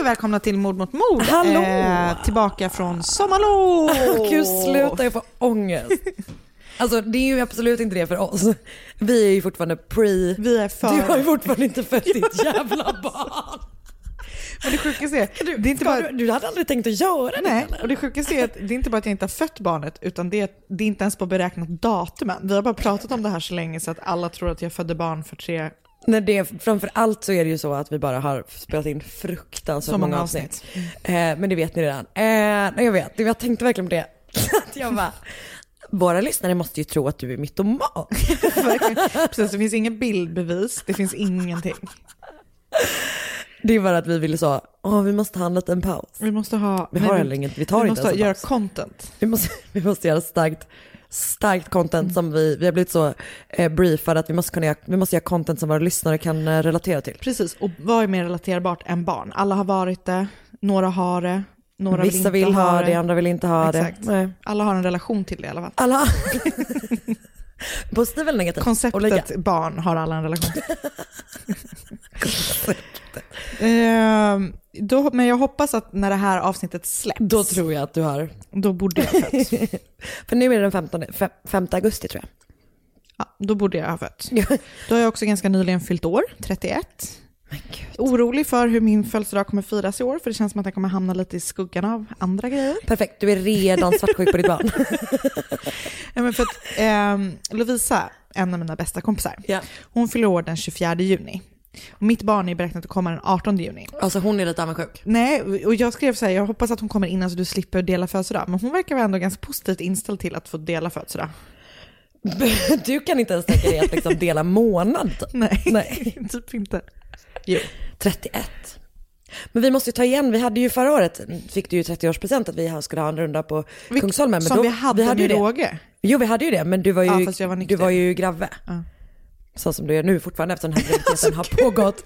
Hej och välkomna till Mord mot mord. Hallå! Eh, tillbaka från sommarlov. Gud, sluta jag får ångest. Alltså det är ju absolut inte det för oss. Vi är ju fortfarande pre... Vi är för... Du har ju fortfarande inte fött ditt jävla barn. Men det sjukaste är, Du, det är inte bara... du, du hade aldrig tänkt att göra det Nej, eller? och det sjukaste är att det är inte bara att jag inte har fött barnet, utan det är, det är inte ens på beräknat datum. Vi har bara pratat om det här så länge så att alla tror att jag födde barn för tre... Nej, det, framför allt så är det ju så att vi bara har spelat in fruktansvärt Så många många avsnitt. Eh, men det vet ni redan. Eh, nej, jag vet, jag tänkte verkligen på det. Att jag bara, våra lyssnare måste ju tro att du är mytoman. Precis, det finns inga bildbevis, det finns ingenting. Det är bara att vi ville så, åh vi måste ha en liten paus. Vi måste ha... Vi nej, har heller inget, vi tar vi inte måste ens en göra paus. content. Vi måste, vi måste göra starkt, starkt content som vi, vi har blivit så eh, briefade att vi måste, kunna, göra- vi måste göra content som våra lyssnare kan eh, relatera till. Precis, och vad är mer relaterbart än barn? Alla har varit det, några har det, några vill Vissa inte vill ha det, andra vill inte ha Exakt. det. Nej. Alla har en relation till det i alla fall. Alla. Positiv eller negativ? Konceptet barn har alla en relation till. Ehm, då, men jag hoppas att när det här avsnittet släpps, Då tror jag att du har. då borde jag ha fött. För nu är det den 15, fem, 5 augusti tror jag. Ja, då borde jag ha fött. Då har jag också ganska nyligen fyllt år, 31. Men gud. Orolig för hur min födelsedag kommer firas i år, för det känns som att den kommer hamna lite i skuggan av andra grejer. Perfekt, du är redan svartsjuk på ditt barn. Ja, men för att, ehm, Lovisa, en av mina bästa kompisar, Ja. hon fyller år den 24 juni. Mitt barn är beräknat att komma den 18 juni. Alltså hon är lite avundsjuk. Nej, och jag skrev så här, jag hoppas att hon kommer innan så du slipper dela födelsedag. Men hon verkar vara ändå ganska positivt inställd till att få dela födelsedag. Du kan inte ens tänka dig att liksom dela månad. Nej, Nej. typ inte. Jo. 31. Men vi måste ju ta igen, vi hade ju förra året, fick du ju 30-årspresent att vi skulle ha en runda på Vilk- Kungsholmen. Men som då, vi hade, ju med det. råge. Jo vi hade ju det, men du var ju, Ja, var du var ju grave. Ja. Så som du är nu fortfarande eftersom den här graviditeten har pågått.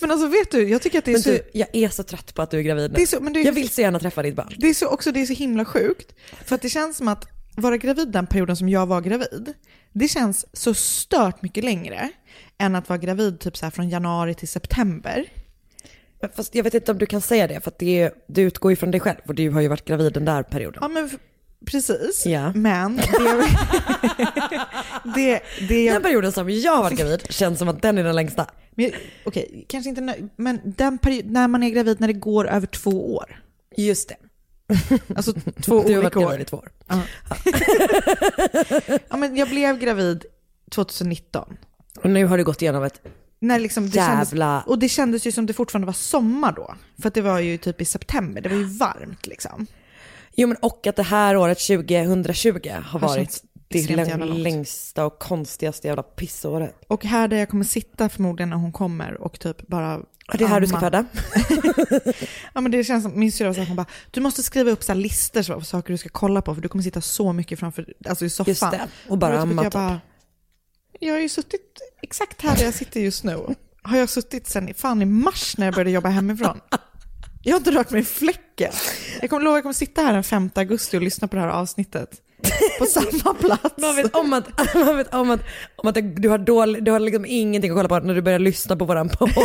Men alltså vet du, jag tycker att det är Men så... du, jag är så trött på att du är gravid nu. Det är så, är, Jag vill så gärna träffa ditt barn. det är så, också det är så himla sjukt. För att det känns som att vara gravid den perioden som jag var gravid, det känns så stört mycket längre än att vara gravid typ så här från januari till september. Fast jag vet inte om du kan säga det, för att det är, du utgår ju från dig själv och du har ju varit gravid den där perioden. Ja men precis. Ja. Men det, det, det Den jag, perioden som jag har varit gravid känns som att den är den längsta. Okej, kanske inte men den period, när man är gravid när det går över två år. Just det. Alltså två Du har varit olika gravid i år. två år. Ja, men jag blev gravid 2019. Och nu har du gått igenom ett När liksom det Jävla- Kändes, och det kändes ju som det fortfarande var sommar då. För att det var ju typ i september, det var ju varmt liksom. Jo men och att det här året 2020 har varit det längsta och konstigaste jävla pissåret. Och här där jag kommer sitta förmodligen när hon kommer och typ bara det är här du ska föda. Ja men det känns som, min syrra sa hon bara, du måste skriva upp så här listor så, av saker du ska kolla på för du kommer sitta så mycket framför, alltså i soffan. Just det. Och bara vet amma jag, typ. jag har ju suttit exakt här där jag sitter just nu. Har jag suttit sen fan i mars när jag började jobba hemifrån. Jag har inte rört mig i fläcken. Jag kommer lova jag kommer sitta här den 5 augusti och lyssna på det här avsnittet. på samma plats. Man vet om att, man vet om att, om att du har, dålig, du har liksom ingenting att kolla på när du börjar lyssna på våran podd.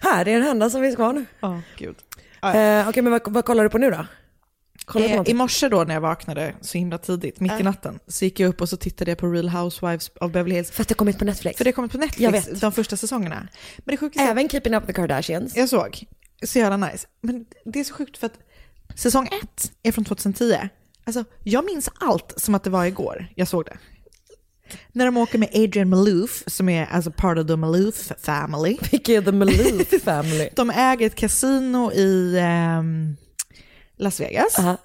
här, det är den enda som finns kvar nu. Ja, gud. Eh, Okej, men vad, vad kollar du på nu då? Eh, I morse då när jag vaknade så himla tidigt, mitt i natten, så gick jag upp och så tittade jag på Real Housewives of Beverly Hills. För att det har kommit på Netflix. För det kommer på Netflix, de första säsongerna. Men det sjukaste Även Keeping Up the Kardashians. jag såg, så jävla nice. Men det är så sjukt för att säsong ett är från 2010. Alltså, jag minns allt som att det var igår jag såg det. När de åker med Adrian Malouf, som är alltså part of the Malouf family. Vilka är the Malouf family? De äger ett kasino i ehm, Las Vegas. Aha.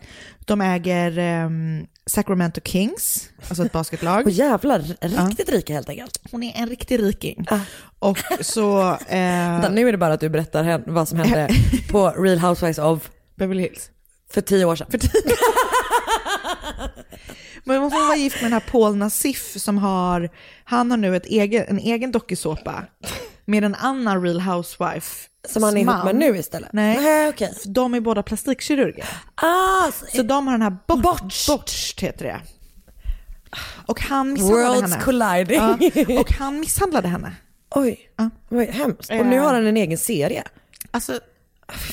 De äger ehm, Sacramento Kings, alltså ett basketlag. Och jävlar, riktigt rika helt enkelt. Hon är en riktig riking. Ah. Och så... Eh, Vänta, nu är det bara att du berättar vad som hände på Real Housewives of Beverly Hills. för tio år sedan. Men hon var gift med den här Paul Nassif som har, han har nu ett egen, en egen dokusåpa med en annan Real Housewife. Som han är ihop med nu istället? Nej, Nej okej. de är båda plastikkirurger. Ah, Så de har den här bot- Botched. botched heter det. Och han misshandlade Worlds henne. colliding. Ja, och han misshandlade henne. Oj, Ja. vad hemskt. Och nu har han en egen serie. Alltså,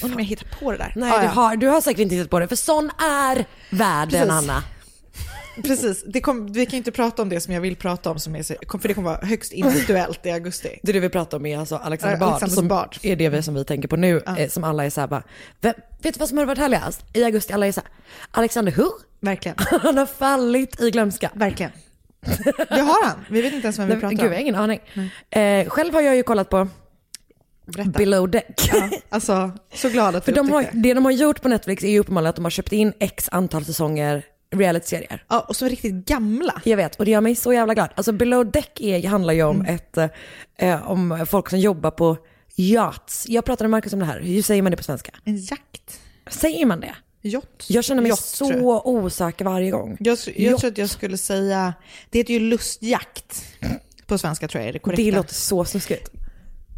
undrar om jag hittar på det där. Nej, Ja, du, har, du har säkert inte tittat på det, för sån är världen, Precis. Anna. Precis, det kom, vi kan inte prata om det som jag vill prata om, som är, för det kommer vara högst individuellt i augusti. Det du vill prata om är alltså Alexander Ja, Bard, Alexander som Bard. är det vi, som vi tänker på nu, eh, som alla är såhär bara, "Vem- vet du vad som har varit härligast? I augusti, alla är såhär, Alexander who? Verkligen, Han har fallit i glömska. verkligen. Det har han, vi vet inte ens vem vi pratar Gud, jag har om. ingen aning. Eh, själv har jag ju kollat på Berätta. Below Deck. Ja, alltså, så glad att För du de har, det de har gjort på Netflix är ju uppenbarligen att de har köpt in x antal säsonger reality-serier. Ja, och så riktigt gamla. Jag vet, och det gör mig så jävla glad. Alltså Below Deck är, handlar ju om, ett, eh, om folk som jobbar på yachts. Jag pratade med Marcus om det här, hur säger man det på svenska? En jakt. Säger man det? Yacht. Jag känner mig Yacht, så osäker varje gång. Jag, jag tror att jag skulle säga, det heter ju lustjakt. På svenska tror jag är det korrekta. Det låter så snuskigt.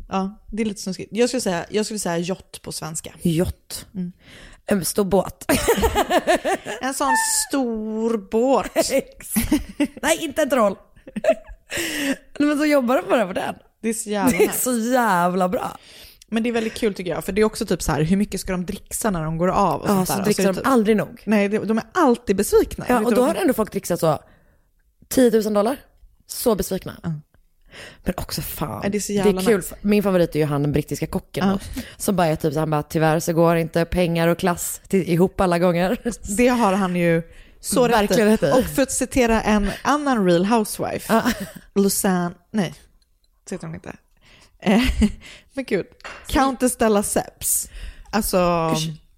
Ja, det är lite snuskigt. Jag skulle säga, jag skulle säga yacht på svenska. Yacht. En stor båt. En sån stor båt. Nej, inte en troll. Men så jobbar de bara på den. Det är så jävla Det är så jävla bra. Men det är väldigt kul tycker jag, för det är också typ så här, hur mycket ska de dricksa när de går av och Ja, sånt så där. Alltså, de det är typ- aldrig nog. Nej, de är alltid besvikna. Ja, och då har ändå folk dricksat så 10 000 dollar. Så besvikna. Men också fan, Ja, det är så det jävla är kul. nice. Min favorit är ju han den brittiska kocken då, som bara är typ så han bara tyvärr så går inte pengar och klass till, ihop alla gånger. Det har han ju så Verkligen rätt i. Och för att citera en annan real housewife, Lusanne, nej, så heter hon inte. Eh, Men gud, Countess Stella Seps. Alltså,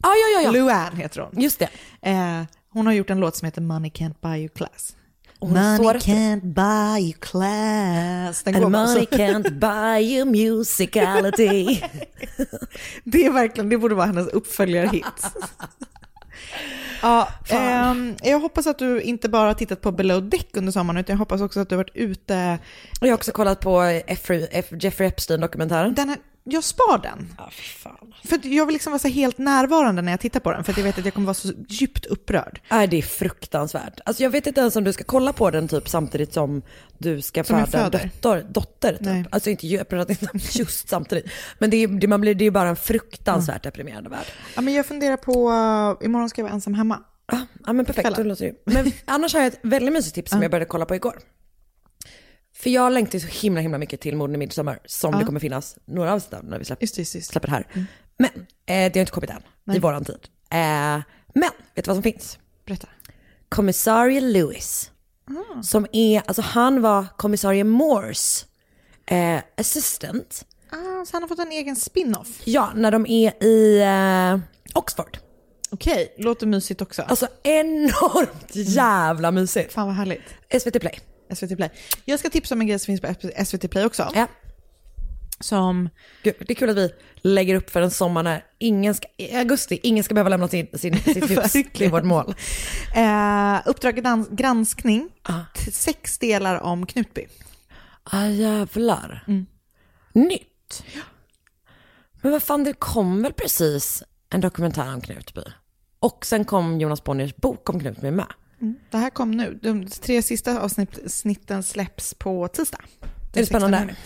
Ja, ja, ja, ja. Luann heter hon. Just det. Eh, hon har gjort en låt som heter Money Can't Buy You Class. Hon Money can't buy you class. Den And money så. can't buy you musicality. Det är verkligen, det borde vara hennes uppföljarhit. Ja, ehm, jag hoppas att du inte bara har tittat på Below Deck under sommaren, utan jag hoppas också att du har varit ute. jag har också kollat på Jeffrey, F, Jeffrey Epstein-dokumentären. Den är, jag spar den. Ja, fan. För att jag vill liksom vara så helt närvarande när jag tittar på den, för att jag vet att jag kommer vara så djupt upprörd. Nej, det är fruktansvärt. Alltså jag vet inte ens om du ska kolla på den typ samtidigt som du ska Som föda en dotter. dotter typ. Nej. Alltså inte, jag pratar inte om just samtidigt. Men det är, det, man blir, det är bara en fruktansvärt deprimerande värld. Ja, men jag funderar på, uh, imorgon ska jag vara ensam hemma. Ja, ja men perfekt, det låter ju. Men annars har jag ett väldigt mysigt tips som jag började kolla på igår. För jag längtar så himla himla mycket till Morden i Midsommar som det kommer finnas några avsnitt av när vi släpper, Just just det. släpper det här. Men eh, det har inte kommit än i våran tid. Eh, men vet du vad som finns? Berätta. kommissarie Lewis. Som är, alltså han var kommissarie Moores eh, assistant. Ah, så han har fått en egen spin-off. Ja, när de är i eh, Oxford. Okej, låter mysigt också. Alltså enormt jävla mysigt. Fan vad härligt. SVT Play. SVT Play. Jag ska tipsa om en grej som finns på SVT Play också. Ja. Som, Gud, det är kul att vi lägger upp för en sommar när ingen ska, i augusti, ingen ska behöva lämna sin, sin, sitt hus. Det är vårt mål. eh, Uppdrag granskning, t- sex delar om Knutby. Ah jävlar. Nytt. Men vad fan, det kom väl precis en dokumentär om Knutby? Och sen kom Jonas Bonniers bok om Knutby med. Det här kom nu. De tre sista avsnitten släpps på tisdag. Är det spännande? 16 juni.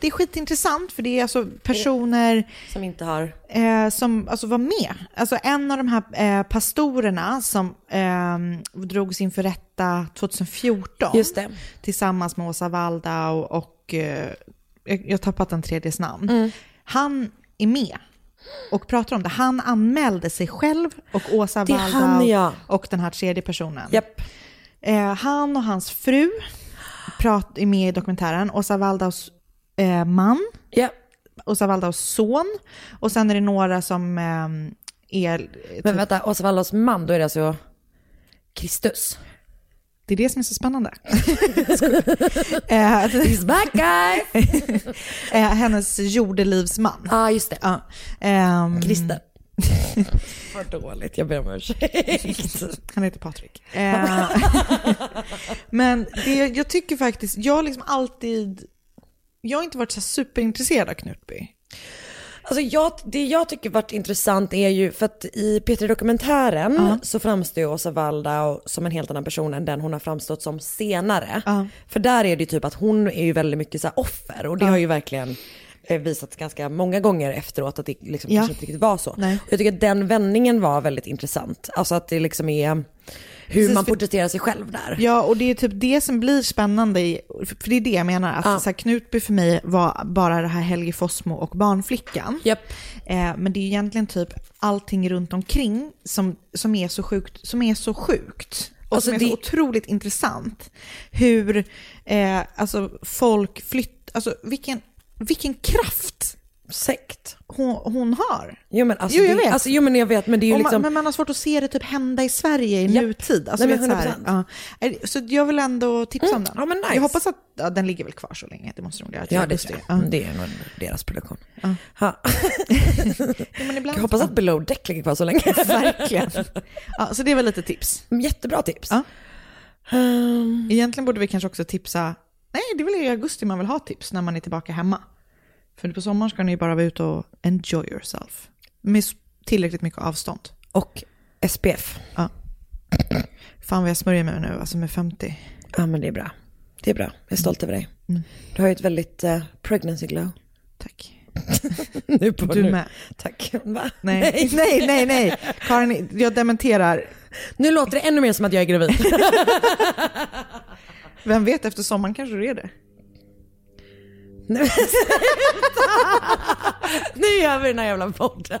Det är skitintressant för det är alltså personer Som inte har... eh, som alltså var med. Alltså en av de här eh, pastorerna som eh, drogs inför rätta 2014 Just det. tillsammans med Åsa Waldau och, och eh, jag jag har tappat den tredjes namn. Mm. Han är med och pratar om det. Han anmälde sig själv och Åsa Waldau ja. och den här tredje personen. Japp. Eh, han och hans fru prat, är med i dokumentären. Åsa Waldaus eh, man, Ja. Åsa Waldaus son och sen är det några som eh, är... Men vänta, Åsa Waldauts man, då är det alltså Kristus. Det är det som är så spännande. eh, He's back guy! eh, hennes jordelivsman. Ja, ah, just det. Ja. Ehm, Christer. Vad dåligt, jag ber om ursäkt. Han heter Patrik. Eh, men det, jag tycker faktiskt, jag har liksom alltid, jag har inte varit så superintresserad av Knutby. Alltså jag, det jag tycker varit intressant är ju, för att i P3-dokumentären så framstår ju Åsa Waldau som en helt annan person än den hon har framstått som senare. Ja. För där är det ju typ att hon är ju väldigt mycket så offer och det har ju verkligen eh, visats ganska många gånger efteråt att det liksom Ja. kanske inte riktigt var så. Nej. Och jag tycker att den vändningen var väldigt intressant. Alltså att det liksom är hur Precis, man porträtterar sig själv där. Ja, och det är typ det som blir spännande, i, för det är det jag menar, att Ja. så här, Knutby för mig var bara det här Helge Fossmo och barnflickan. Japp. Eh, men det är egentligen typ allting runt omkring som, som, är, så sjukt, som är så sjukt. Och Alltså som är det- så otroligt intressant. Hur eh, alltså, folk flyttar, alltså vilken, vilken kraft Sekt. hon, hon har. Jo men alltså, Jo, jag det, vet. Alltså, jo men jag vet men det är ju Och liksom. man, men man har svårt att se det typ hända i Sverige i Japp. nutid. Alltså, Nej, men vet, så, här, 100%. ja. Så jag vill ändå tipsa om den. ja, men nice. Jag hoppas att ja, den ligger väl kvar så länge. Det måste nog göra Ja det tror Ja. Det är nog deras produktion. Ja. Ibland, Jag hoppas att Below Deck ligger kvar så länge. Verkligen. Ja, så det är väl lite tips. Jättebra tips. Ja. Ehm, Egentligen borde vi kanske också tipsa, nej det är väl i augusti man vill ha tips när man är tillbaka hemma. För på sommaren ska ni bara vara ute och enjoy yourself. Med tillräckligt mycket avstånd. och SPF. Ja. Fan vad jag smörjer mig nu, alltså med 50. Ja men det är bra. Det är bra. Jag är stolt över dig. Mm. Du har ju ett väldigt uh, pregnancy glow. Tack. Nu på Du nu. med. Tack. Va? Nej, nej, nej, nej. Karin, jag dementerar. Nu låter det ännu mer som att jag är gravid. Vem vet, efter sommaren kanske du är det. Nej, men- nu gör vi den här jävla podden.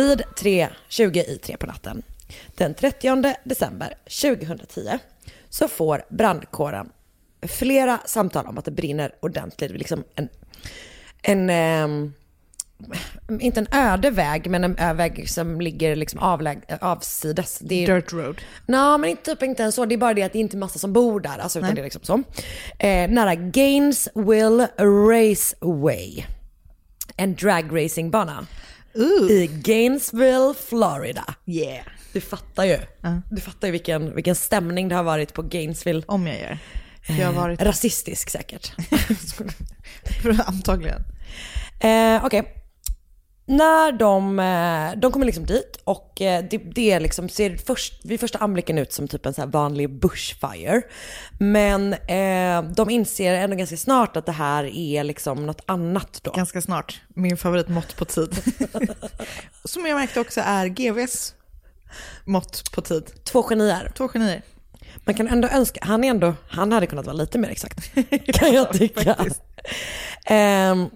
Vid 3.20 i 3 på natten den 30 december 2010 så får brandkåren flera samtal om att det brinner ordentligt. Liksom en, en ehm, inte en öde väg, men en väg som ligger liksom avläg, avsides. Det är, Dirt road. Nej, men inte, typ inte ens så. Det är bara det att det inte är massa som bor där. Alltså, utan det är liksom så. Eh, nära Gainesville Raceway. En dragracing-bana. I Gainesville, Florida. Yeah. Du fattar ju. Du fattar ju vilken, vilken stämning det har varit på Gainesville. Om jag gör. Jag har varit Rasistisk säkert. antagligen. Eh, Okej. När de, eh, de kommer liksom dit och eh, det, det liksom, ser först, vid första anblicken ut som typ en så vanlig bushfire. Men eh, de inser ändå ganska snart att det här är liksom något annat då. Ganska snart. Min favoritmått på tid. Som jag märkte också är GVs mått på tid. Två genier. Två genier. Man kan ändå önska, han är ändå, han hade kunnat vara lite mer exakt. kan jag tycka. Ehm,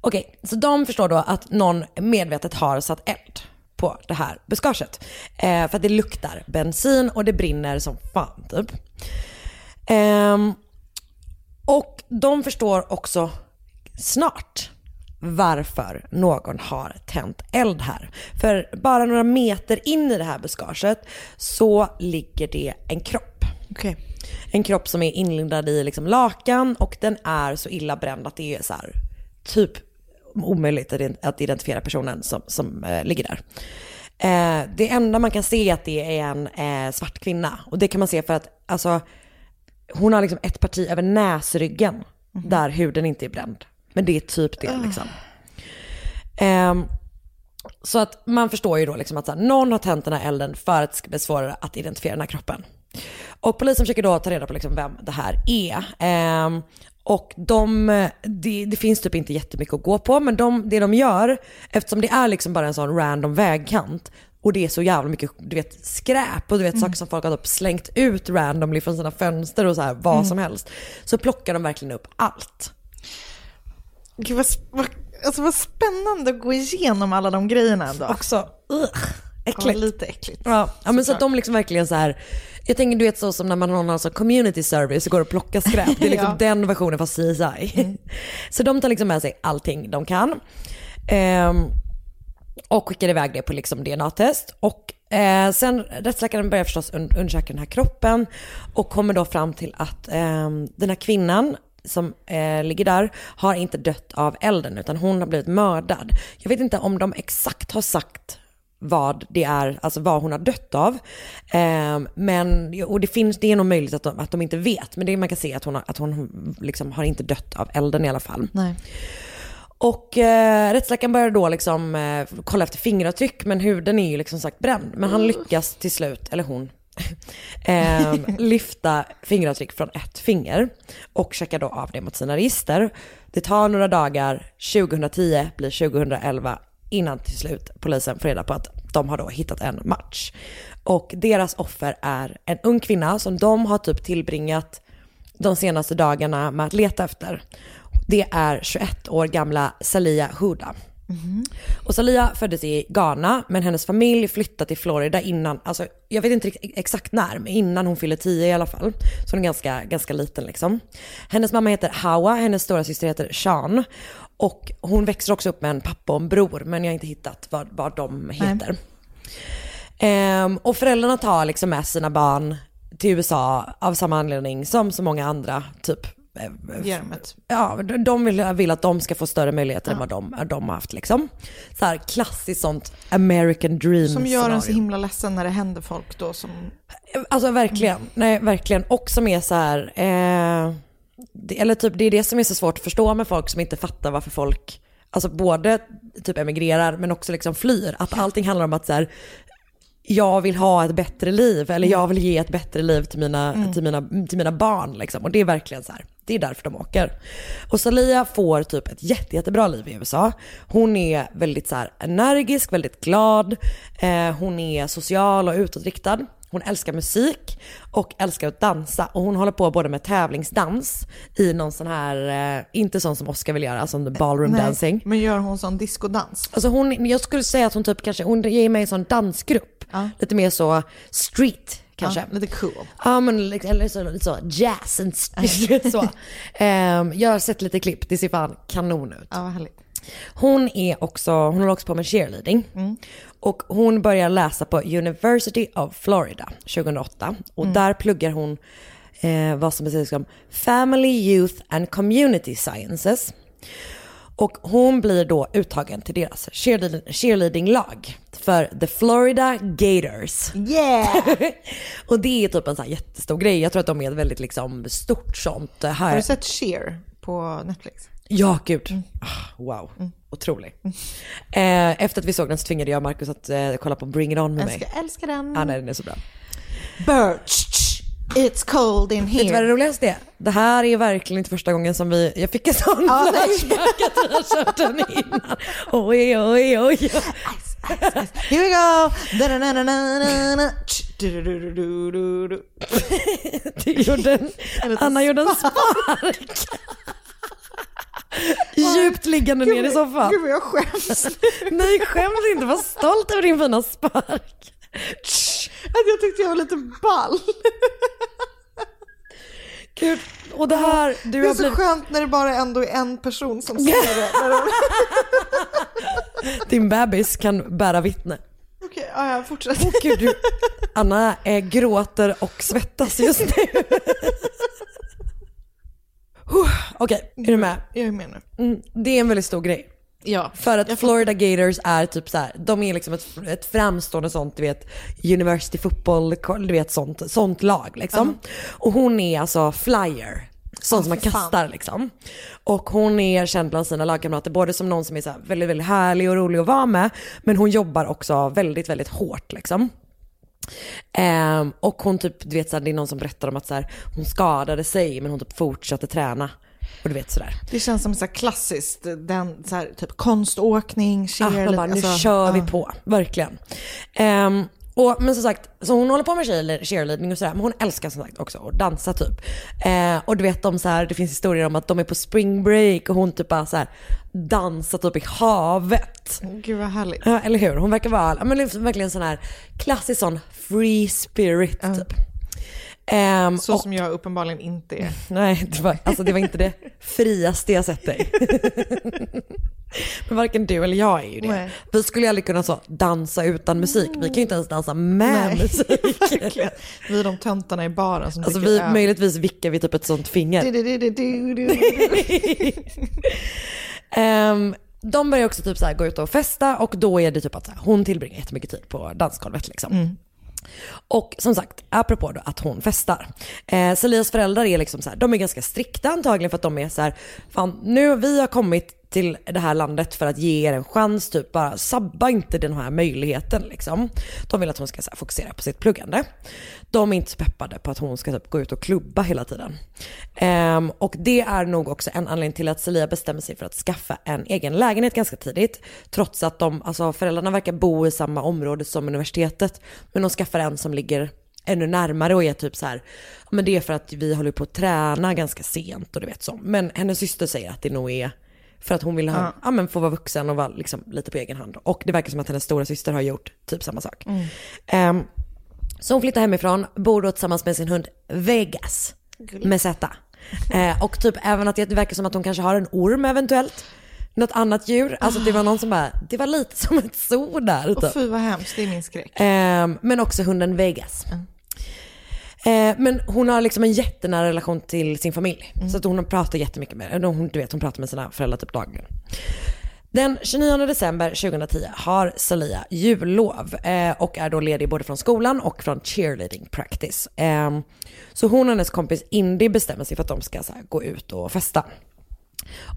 Okej, så de förstår då att någon medvetet har satt eld på det här buskaget. Eh, för att det luktar bensin och det brinner som fan typ. Ehm, Och de förstår också snart varför någon har tänt eld här. För bara några meter in i det här buskaget så ligger det en kropp. Okej. En kropp som är inlindad i liksom lakan och den är så illa bränd att det är så här, typ omöjligt att- identifiera personen som, som eh, ligger där. Eh, det enda man kan se är att det är en eh, svart kvinna och det kan man se för att alltså, hon har liksom ett parti över näsryggen där huden inte är bränd. Men det är typ det liksom. Ehm, så att man förstår ju då liksom att här, någon har tänt den här elden för att det ska bli svårare att identifiera den här kroppen. Och polisen försöker då ta reda på liksom vem det här är. Ehm, och de, det, det finns typ inte jättemycket att gå på, men de, det de gör, eftersom det är liksom bara en sån random vägkant, och det är så jävla mycket du vet, skräp och du vet saker som folk har typ slängt ut randomly från sina fönster och så här vad som helst. Så plockar de verkligen upp allt. Gud vad, vad, alltså vad spännande att gå igenom alla de grejerna ändå. Också, ugh, Ja, äckligt. lite äckligt. Ja, ja men så att de liksom verkligen så här, jag tänker du vet så som när man har någon sån community service och går och plockar skräp. Det är liksom Ja. den versionen fast CSI. Så de tar liksom med sig allting de kan. Ehm, och skickar iväg det på liksom DNA-test. Och eh, sen rättsläkaren börjar förstås un- undersöka den här kroppen och kommer då fram till att ehm, den här kvinnan som eh, ligger där har inte dött av elden utan hon har blivit mördad. Jag vet inte om de exakt har sagt vad det är, alltså vad hon har dött av. Ehm, men, och det finns, det är nog möjligt att de, att de inte vet, men det man kan se att hon, har, att hon liksom har inte dött av elden i alla fall. Nej. Och eh, rättsläkaren börjar då liksom eh, kolla efter fingeravtryck men huden är ju liksom sagt bränd. Men han lyckas till slut, eller hon, ehm, lyfta fingeravtryck från ett finger och checkar då av det mot sina register. Det tar några dagar, 2010 blir 2011 innan till slut polisen får reda på att de har då hittat en match. Och deras offer är en ung kvinna som de har typ tillbringat de senaste dagarna med att leta efter. Det är 21 år gamla Salia Huda. Och Salia föddes i Ghana, men hennes familj flyttade till Florida innan, alltså jag vet inte exakt när, men innan hon fyller 10 i alla fall. Så hon är ganska, ganska liten liksom. Hennes mamma heter Hawa, hennes stora syster heter Sean. Och hon växer också upp med en pappa och en bror, men jag har inte hittat vad, vad de heter. Ehm, och föräldrarna tar liksom med sina barn till USA av samma anledning som så många andra, typ eh, Hjärmet. Ja, de- vill, vill att de ska få större möjligheter än vad de, de har haft liksom. Så här klassiskt sånt American dream Som gör en så himla ledsen när det händer folk då som... Alltså verkligen, nej verkligen. Och som är så här, eh, det, eller typ det är det som är så svårt att förstå med folk som inte fattar varför folk, alltså både typ emigrerar men också liksom flyr. Att allting handlar om att så här, jag vill ha ett bättre liv eller jag vill ge ett bättre liv till mina, till mina, till mina barn. Liksom. Och det är verkligen så här, det är därför de åker. Och Salia får typ ett jätte, jättebra liv i USA. Hon är väldigt så här energisk, väldigt glad, eh, hon är social och utåtriktad. Hon älskar musik och älskar att dansa och hon håller på både med tävlingsdans i någon sån här, eh, inte sån som Oscar vill göra, alltså ballroom dancing. men gör hon sån diskodans? Alltså hon, jag skulle säga att hon typ kanske, hon ger mig en sån dansgrupp. Ja. Lite mer så street kanske. Ja, lite cool. Ja men liksom- eller så, lite så jazz and street så. Ehm, jag har sett lite klipp, det ser fan kanon ut. Ja, vad härligt. Hon är också, hon håller också på med cheerleading. Och hon börjar läsa på University of Florida 2008. Och där pluggar hon eh, vad som beskrivs som Family, Youth and Community Sciences. Och hon blir då uttagen till deras cheerleading, cheerleading-lag för The Florida Gators. Yeah! och det är typ en sån här jättestor grej. Jag tror att de är ett väldigt liksom stort sånt. eh, Här. Har du sett Cher på Netflix? Ja, gud. Ah, wow, otrolig. Eh, efter att vi såg den så tvingade jag Markus att eh, kolla på Bring It On med mig. Älskar, älskar den. Ja, nej, den är så bra. Birch, it's cold in Vet du vad det here. roligaste är? Det här är verkligen inte första gången som vi, jag fick en sån Ja, flashback att vi har kört den innan. Oj, oj, oj. Here we go! Da-da-da-da-da-da. Tch, du-du-du-du-du-du. Du gjorde en, Anna gjorde en spark. Djupt liggande ner i soffan. Gud vad jag skäms. Nej, skäms inte. Var stolt över din fina spark. Att jag tyckte jag var lite ball. Gud, och det här, du Det är har så blivit... skönt när det bara ändå är en person som ser det. Din bebis kan bära vittne. Okej, ja, ja, fortsätt. Gud, du... Anna eh, gråter och svettas just nu. Okej, är du med? Jag är med nu. Mm, det är en väldigt stor grej. Ja. För att Florida Gators är typ så här, de är liksom ett, ett framstående sånt, du vet, University Football, du vet sånt, sånt lag liksom. Och hon är alltså flyer. Sånt som man för fan. kastar liksom. Och hon är känd bland sina lagkamrater både som någon som är så här väldigt, väldigt härlig och rolig att vara med. Men hon jobbar också väldigt, väldigt hårt liksom. Ehm, och hon typ, du vet så här, det är någon som berättar om att så här, hon skadade sig men hon typ fortsatte träna. Och du vet sådär. Det känns som så klassiskt, den så här, typ konståkning, Ah, cheerleading. man bara, nu alltså, kör vi ja. på, verkligen. Ehm, och, men som sagt, så hon håller på med cheerle- cheerleading och sådär, men hon älskar som sagt också att dansa typ. Eh, och du vet de så här, det finns historier om att de är på spring break och hon typ bara så här dansar typ i havet. Gud vad härligt. Ja, eller hur? Hon verkar vara, men liksom verkligen sån här klassisk sån free spirit typ. Ehm, Så och- som jag uppenbarligen inte är. Nej, det var, alltså det var inte det friaste jag sett dig. Men varken du eller jag är ju det. Nej. Vi skulle ju aldrig kunna så dansa utan musik. Vi kan ju inte ens dansa med Nej, musik. verkligen. Vi är de töntarna i baren som Alltså vi, öl. möjligtvis vickar vi typ ett sånt finger. Ehm, de börjar också typ så gå ut och festa och då är det typ att hon tillbringar jättemycket tid på dansgolvet liksom. Och som sagt, apropå då att hon festar. Eh, Celias föräldrar är liksom så här, de är ganska strikta antagligen för att de är så här, fan nu vi har kommit till det här landet för att ge er en chans, typ bara sabba inte den här möjligheten liksom. De vill att hon ska så här, fokusera på sitt pluggande. De är inte så peppade på att hon ska typ gå ut och klubba hela tiden. Um, och det är nog också en anledning till att Celia bestämmer sig för att skaffa en egen lägenhet ganska tidigt. Trots att de, alltså föräldrarna verkar bo i samma område som universitetet. Men de skaffar en som ligger ännu närmare och är typ så här, men det är för att vi håller på att träna ganska sent och du vet så. Men hennes syster säger att det nog är för att hon vill ha, ja. men få vara vuxen och vara liksom lite på egen hand. Och det verkar som att hennes stora syster har gjort typ samma sak. Ehm, så hon flyttar hemifrån, bor då tillsammans med sin hund Vegas med Z. Eh, och typ även att det verkar som att hon kanske har en orm eventuellt. Något annat djur. Alltså det var någon som bara, det var lite som ett zoo där. Och Typ. fy vad hemskt, det är min skräck. Ehm, men också hunden Vegas. Eh, men hon har liksom en jättenära relation till sin familj. Så att hon pratar jättemycket med hon, du vet, hon pratar med sina föräldrar typ dagligen. Den 29 december 2010 har Salia jullov eh, och är då ledig både från skolan och från cheerleading practice. Eh, så hon och hennes kompis Indy bestämmer sig för att de ska här, gå ut och festa.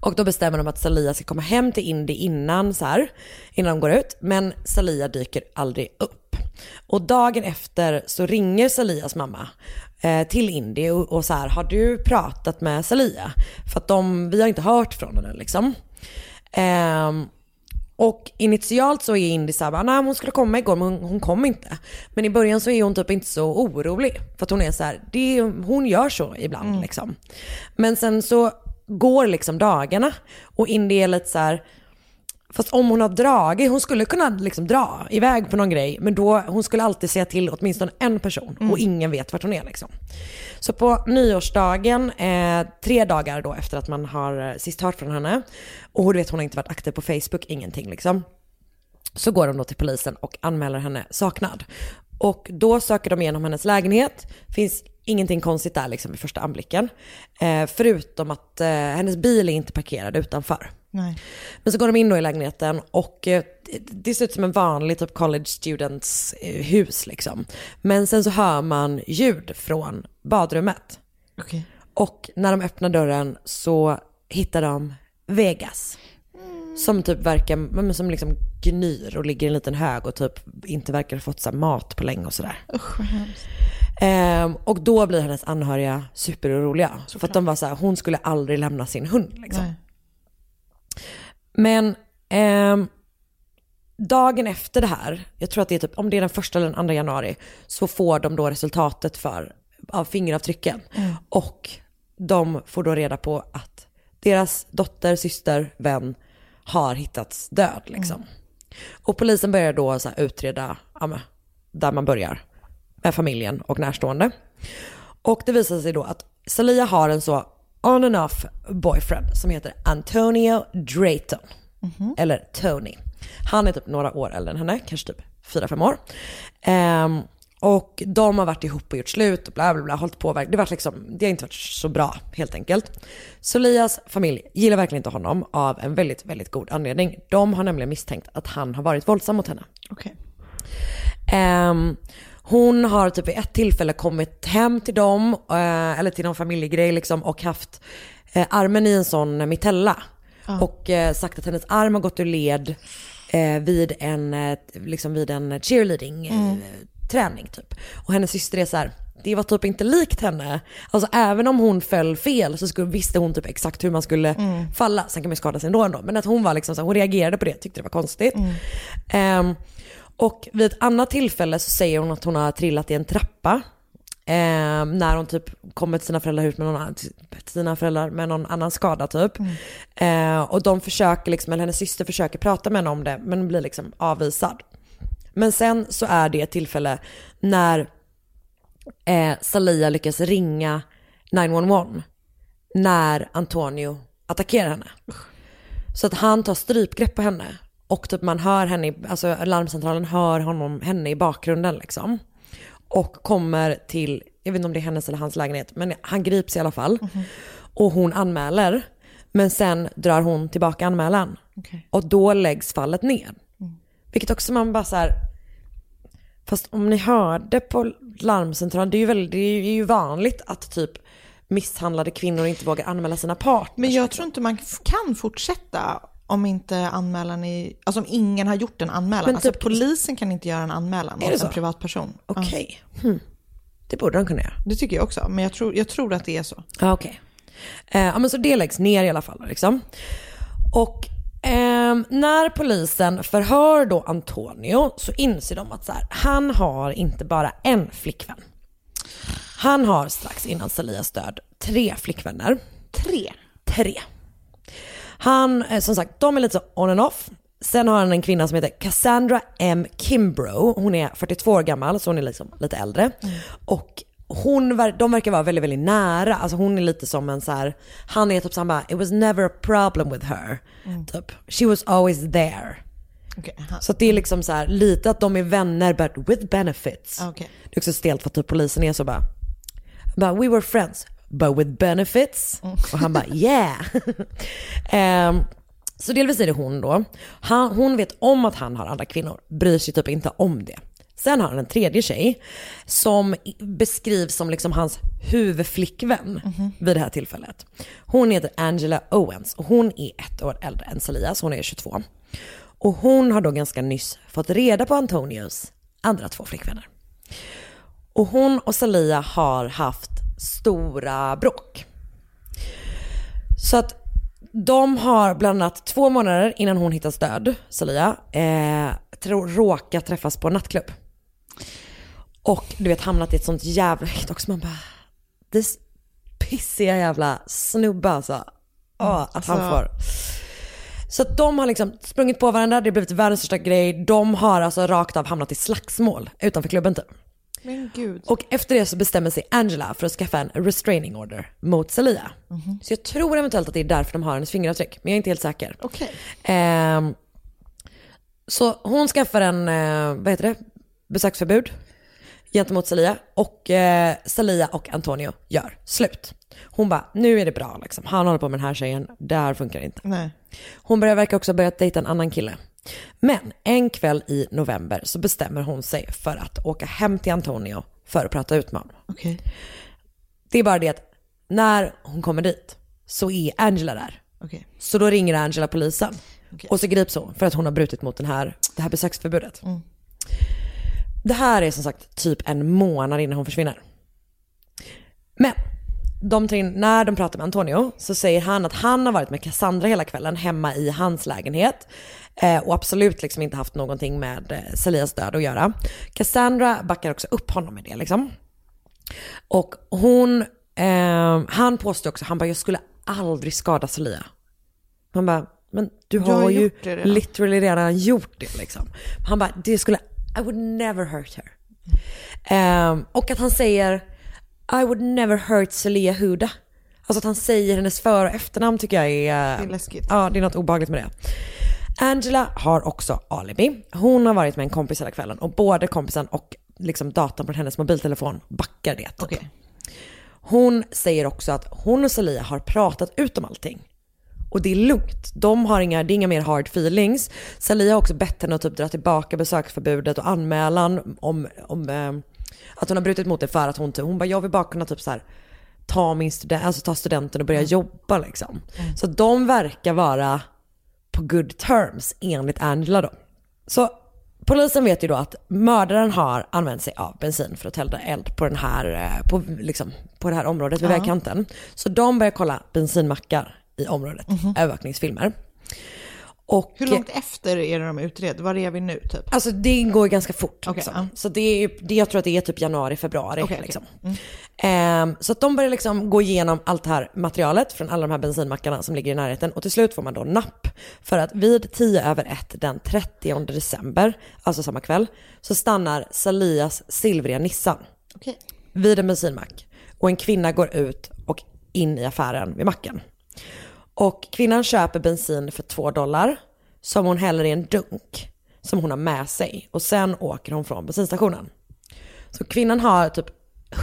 Och då bestämmer de att Salia ska komma hem till Indy innan, så här, innan de går ut. Men Salia dyker aldrig upp. Och dagen efter så ringer Salias mamma eh, till Indy och, och så här, har du pratat med Salia? För att de, vi har inte hört från henne liksom. Ehm, och initialt så är Indy såhär, nej hon skulle komma igår men hon, hon kom inte. Men i början så är hon typ inte så orolig. För att hon är så här, det, hon gör så ibland liksom. Men sen så går liksom dagarna och Indy är lite så här, Fast om hon har dragit, hon skulle kunna liksom dra iväg på någon grej, men då, hon skulle alltid säga till åtminstone en person och ingen vet vart hon är liksom. Så på nyårsdagen, eh, tre dagar då efter att man har eh, sist hört från henne, och du vet hon har inte varit aktiv på Facebook, ingenting liksom. Så går de då till polisen och anmäler henne saknad. Och då söker de igenom hennes lägenhet. Finns ingenting konstigt där liksom vid första anblicken. Eh, förutom att eh, hennes bil är inte parkerad utanför. Nej. Men så går de in då i lägenheten och eh, det- ser ut som en vanlig typ college students eh, hus liksom. Men sen så hör man ljud från badrummet. Okej. Och när de öppnar dörren så hittar de Vegas. Som typ verkar, men som liksom gnyr och ligger i en liten hög och typ inte verkar ha fått mat på länge och sådär. Usch vad hemskt. Ehm, och då blir hennes anhöriga superoroliga. För att de var så här, hon skulle aldrig lämna sin hund liksom. Men ehm, dagen efter det här, jag tror att det är typ, om det är den första eller den andra januari, så får de då resultatet för, av fingeravtrycken. Och de får då reda på att deras dotter, syster, vän har hittats död liksom. Och polisen börjar då så utreda, ja, där man börjar, familjen och närstående. Och det visar sig då att Salia har en så on and off boyfriend som heter Antonio Drayton. Eller Tony. Han är typ några år äldre än henne, kanske typ 4-5 år. Ehm, och de har varit ihop och gjort slut och bla bla bla, hållit på. Det, varit liksom, det har inte varit så bra helt enkelt. Solias familj gillar verkligen inte honom av en väldigt, väldigt god anledning. De har nämligen misstänkt att han har varit våldsam mot henne. Okej. Ehm, hon har typ vid ett tillfälle kommit hem till dem, eh, eller till någon familjegrej liksom, och haft eh, armen i en sån mitella. Och eh, sagt att hennes arm har gått ur led vid en, liksom vid en cheerleading eh, träning typ. Och hennes syster är så här, det var typ inte likt henne. Alltså även om hon föll fel så skulle, visste hon typ exakt hur man skulle falla. Sen kan man ju skada sig ändå, ändå. Men att hon var liksom så här, hon reagerade på det, tyckte det var konstigt. Ehm, och vid ett annat tillfälle så säger hon att hon har trillat i en trappa. Eh, när hon typ kommer till sina föräldrar ut med någon sina föräldrar med någon annan skada typ. Eh, och de försöker liksom, eller hennes syster försöker prata med henne om det men blir liksom avvisad. Men sen så är det ett tillfälle när eh, Salia lyckas ringa 911 när Antonio attackerar henne. Så att han tar strypgrepp på henne och typ man hör henne, i- alltså larmcentralen hör honom, henne i bakgrunden liksom. Och kommer till, jag vet inte om det är hennes eller hans lägenhet, men han grips i alla fall. Och hon anmäler, men sen drar hon tillbaka anmälan. Okej. Och då läggs fallet ner. Vilket också man bara så här, fast om ni hörde på larmcentralen, det är ju, väldigt, det är ju vanligt att typ misshandlade kvinnor inte vågar anmäla sina partners. Men jag tror inte man kan fortsätta om inte anmälan är, alltså om ingen har gjort en anmälan. Men alltså typ- polisen kan inte göra en anmälan mot en så? privatperson. Ja, Okej. Hmm. Det borde de kunna göra. det tycker jag också, men jag tror, jag tror att det är så. Ja, okej. Eh, ja, men så det läggs ner i alla fall. Liksom. Och ehm, när polisen förhör då Antonio så inser de att så här, han har inte bara en flickvän. Han har strax innan Salias död tre flickvänner. Tre. Tre. Han, eh, som sagt, de är lite så on and off. Sen har han en kvinna som heter Cassandra M. Kimbrough. Hon är 42 år gammal, så hon är liksom lite äldre. Och hon, de verkar vara väldigt, väldigt nära. Alltså hon är lite som en så här, han är typ så han bara, it was never a problem with her. Typ, she was always there. Aha. Så det är liksom så här, lite att de är vänner but with benefits. Okej. Det är också stelt för att typ polisen är så bara, bara we were friends but with benefits. Och han bara yeah. Ehm, så delvis är det hon då. Han, hon vet om att han har andra kvinnor, bryr sig typ inte om det. Sen har han en tredje tjej som beskrivs som liksom hans huvudflickvän vid det här tillfället. Hon heter Angela Owens och hon är ett år äldre än Salia, så hon är 22. Och hon har då ganska nyss fått reda på Antonios andra två flickvänner. Och hon och Salia har haft stora bråk. Så att de har bland annat två månader innan hon hittas död, Salia, eh, råkat träffas på en nattklubb. Och du vet hamnat i ett sånt jävla hit också. Man bara, this pissiga jävla snubbe alltså. Åh, att han alltså- får. Så att de har liksom sprungit på varandra, det har blivit världens största grej. De har alltså rakt av hamnat i slagsmål utanför klubben typ. Men gud. Och efter det så bestämmer sig Angela för att skaffa en restraining order mot Salia. Så jag tror eventuellt att det är därför de har hennes fingeravtryck, men jag är inte helt säker. Okej. Ehm, så hon skaffar en, eh, vad heter det, besöksförbud gentemot Salia och eh, Salia och Antonio gör slut. Hon bara, nu är det bra liksom. Han håller på med den här tjejen, det här funkar inte. Nej. Hon börjar verka också ha börjat dejta en annan kille. Men en kväll i november så bestämmer hon sig för att åka hem till Antonio för att prata ut med honom. Okej. Det är bara det att när hon kommer dit så är Angela där. Okej. Så då ringer Angela polisen. Okej. Och så grips hon för att hon har brutit mot den här, det här besöksförbudet. Det här är som sagt typ en månad innan hon försvinner. Men de in, när de pratar med Antonio så säger han att han har varit med Cassandra hela kvällen hemma i hans lägenhet. Eh, och absolut liksom inte haft någonting med eh, Salias död att göra. Cassandra backar också upp honom med det liksom. Och hon, eh, han påstår också, han bara jag skulle aldrig skada Salia. Man bara, men du har ju redan." literally redan gjort det liksom. Han bara, det skulle, I would never hurt her. Ehm, och att han säger I would never hurt Celia Huda. Alltså att han säger hennes för och efternamn tycker jag är... Det är läskigt. Ja, det är något obehagligt med det. Angela har också alibi. Hon har varit med en kompis hela kvällen och både kompisen och liksom datorn på hennes mobiltelefon backar det. typ. Okej. Hon säger också att hon och Celia har pratat ut om allting. Och det är lugnt. De har inga, det är inga mer hard feelings. Celia har också bett henne att typ dra tillbaka besöksförbudet och anmälan om, om eh, att hon har brutit mot det för att hon, typ- hon bara, jag vill bara kunna typ så här, ta, min student, alltså ta studenten och börja jobba liksom. Så de verkar vara på good terms enligt Angela då. Så polisen vet ju då att mördaren har använt sig av bensin för att tända eld på, den här, eh, på, liksom, på det här området vid vägkanten. Så de börjar kolla bensinmackar i området, övervakningsfilmer. Och, Hur långt efter är det de utreder? Var är vi nu typ? Alltså det går ganska fort. Okej, liksom. Så det är, det, jag tror att det är typ januari, februari. Okej. liksom. Ehm, så att de börjar liksom gå igenom allt det här materialet från alla de här bensinmackarna som ligger i närheten. Och till slut får man då napp. För att vid 10 över 1 den 30 december, alltså samma kväll, så stannar Salias silvriga Nissan vid en bensinmack. Och en kvinna går ut och in i affären vid macken. Och kvinnan köper bensin för två dollar som hon häller i en dunk som hon har med sig. Och sen åker hon från bensinstationen. Så kvinnan har typ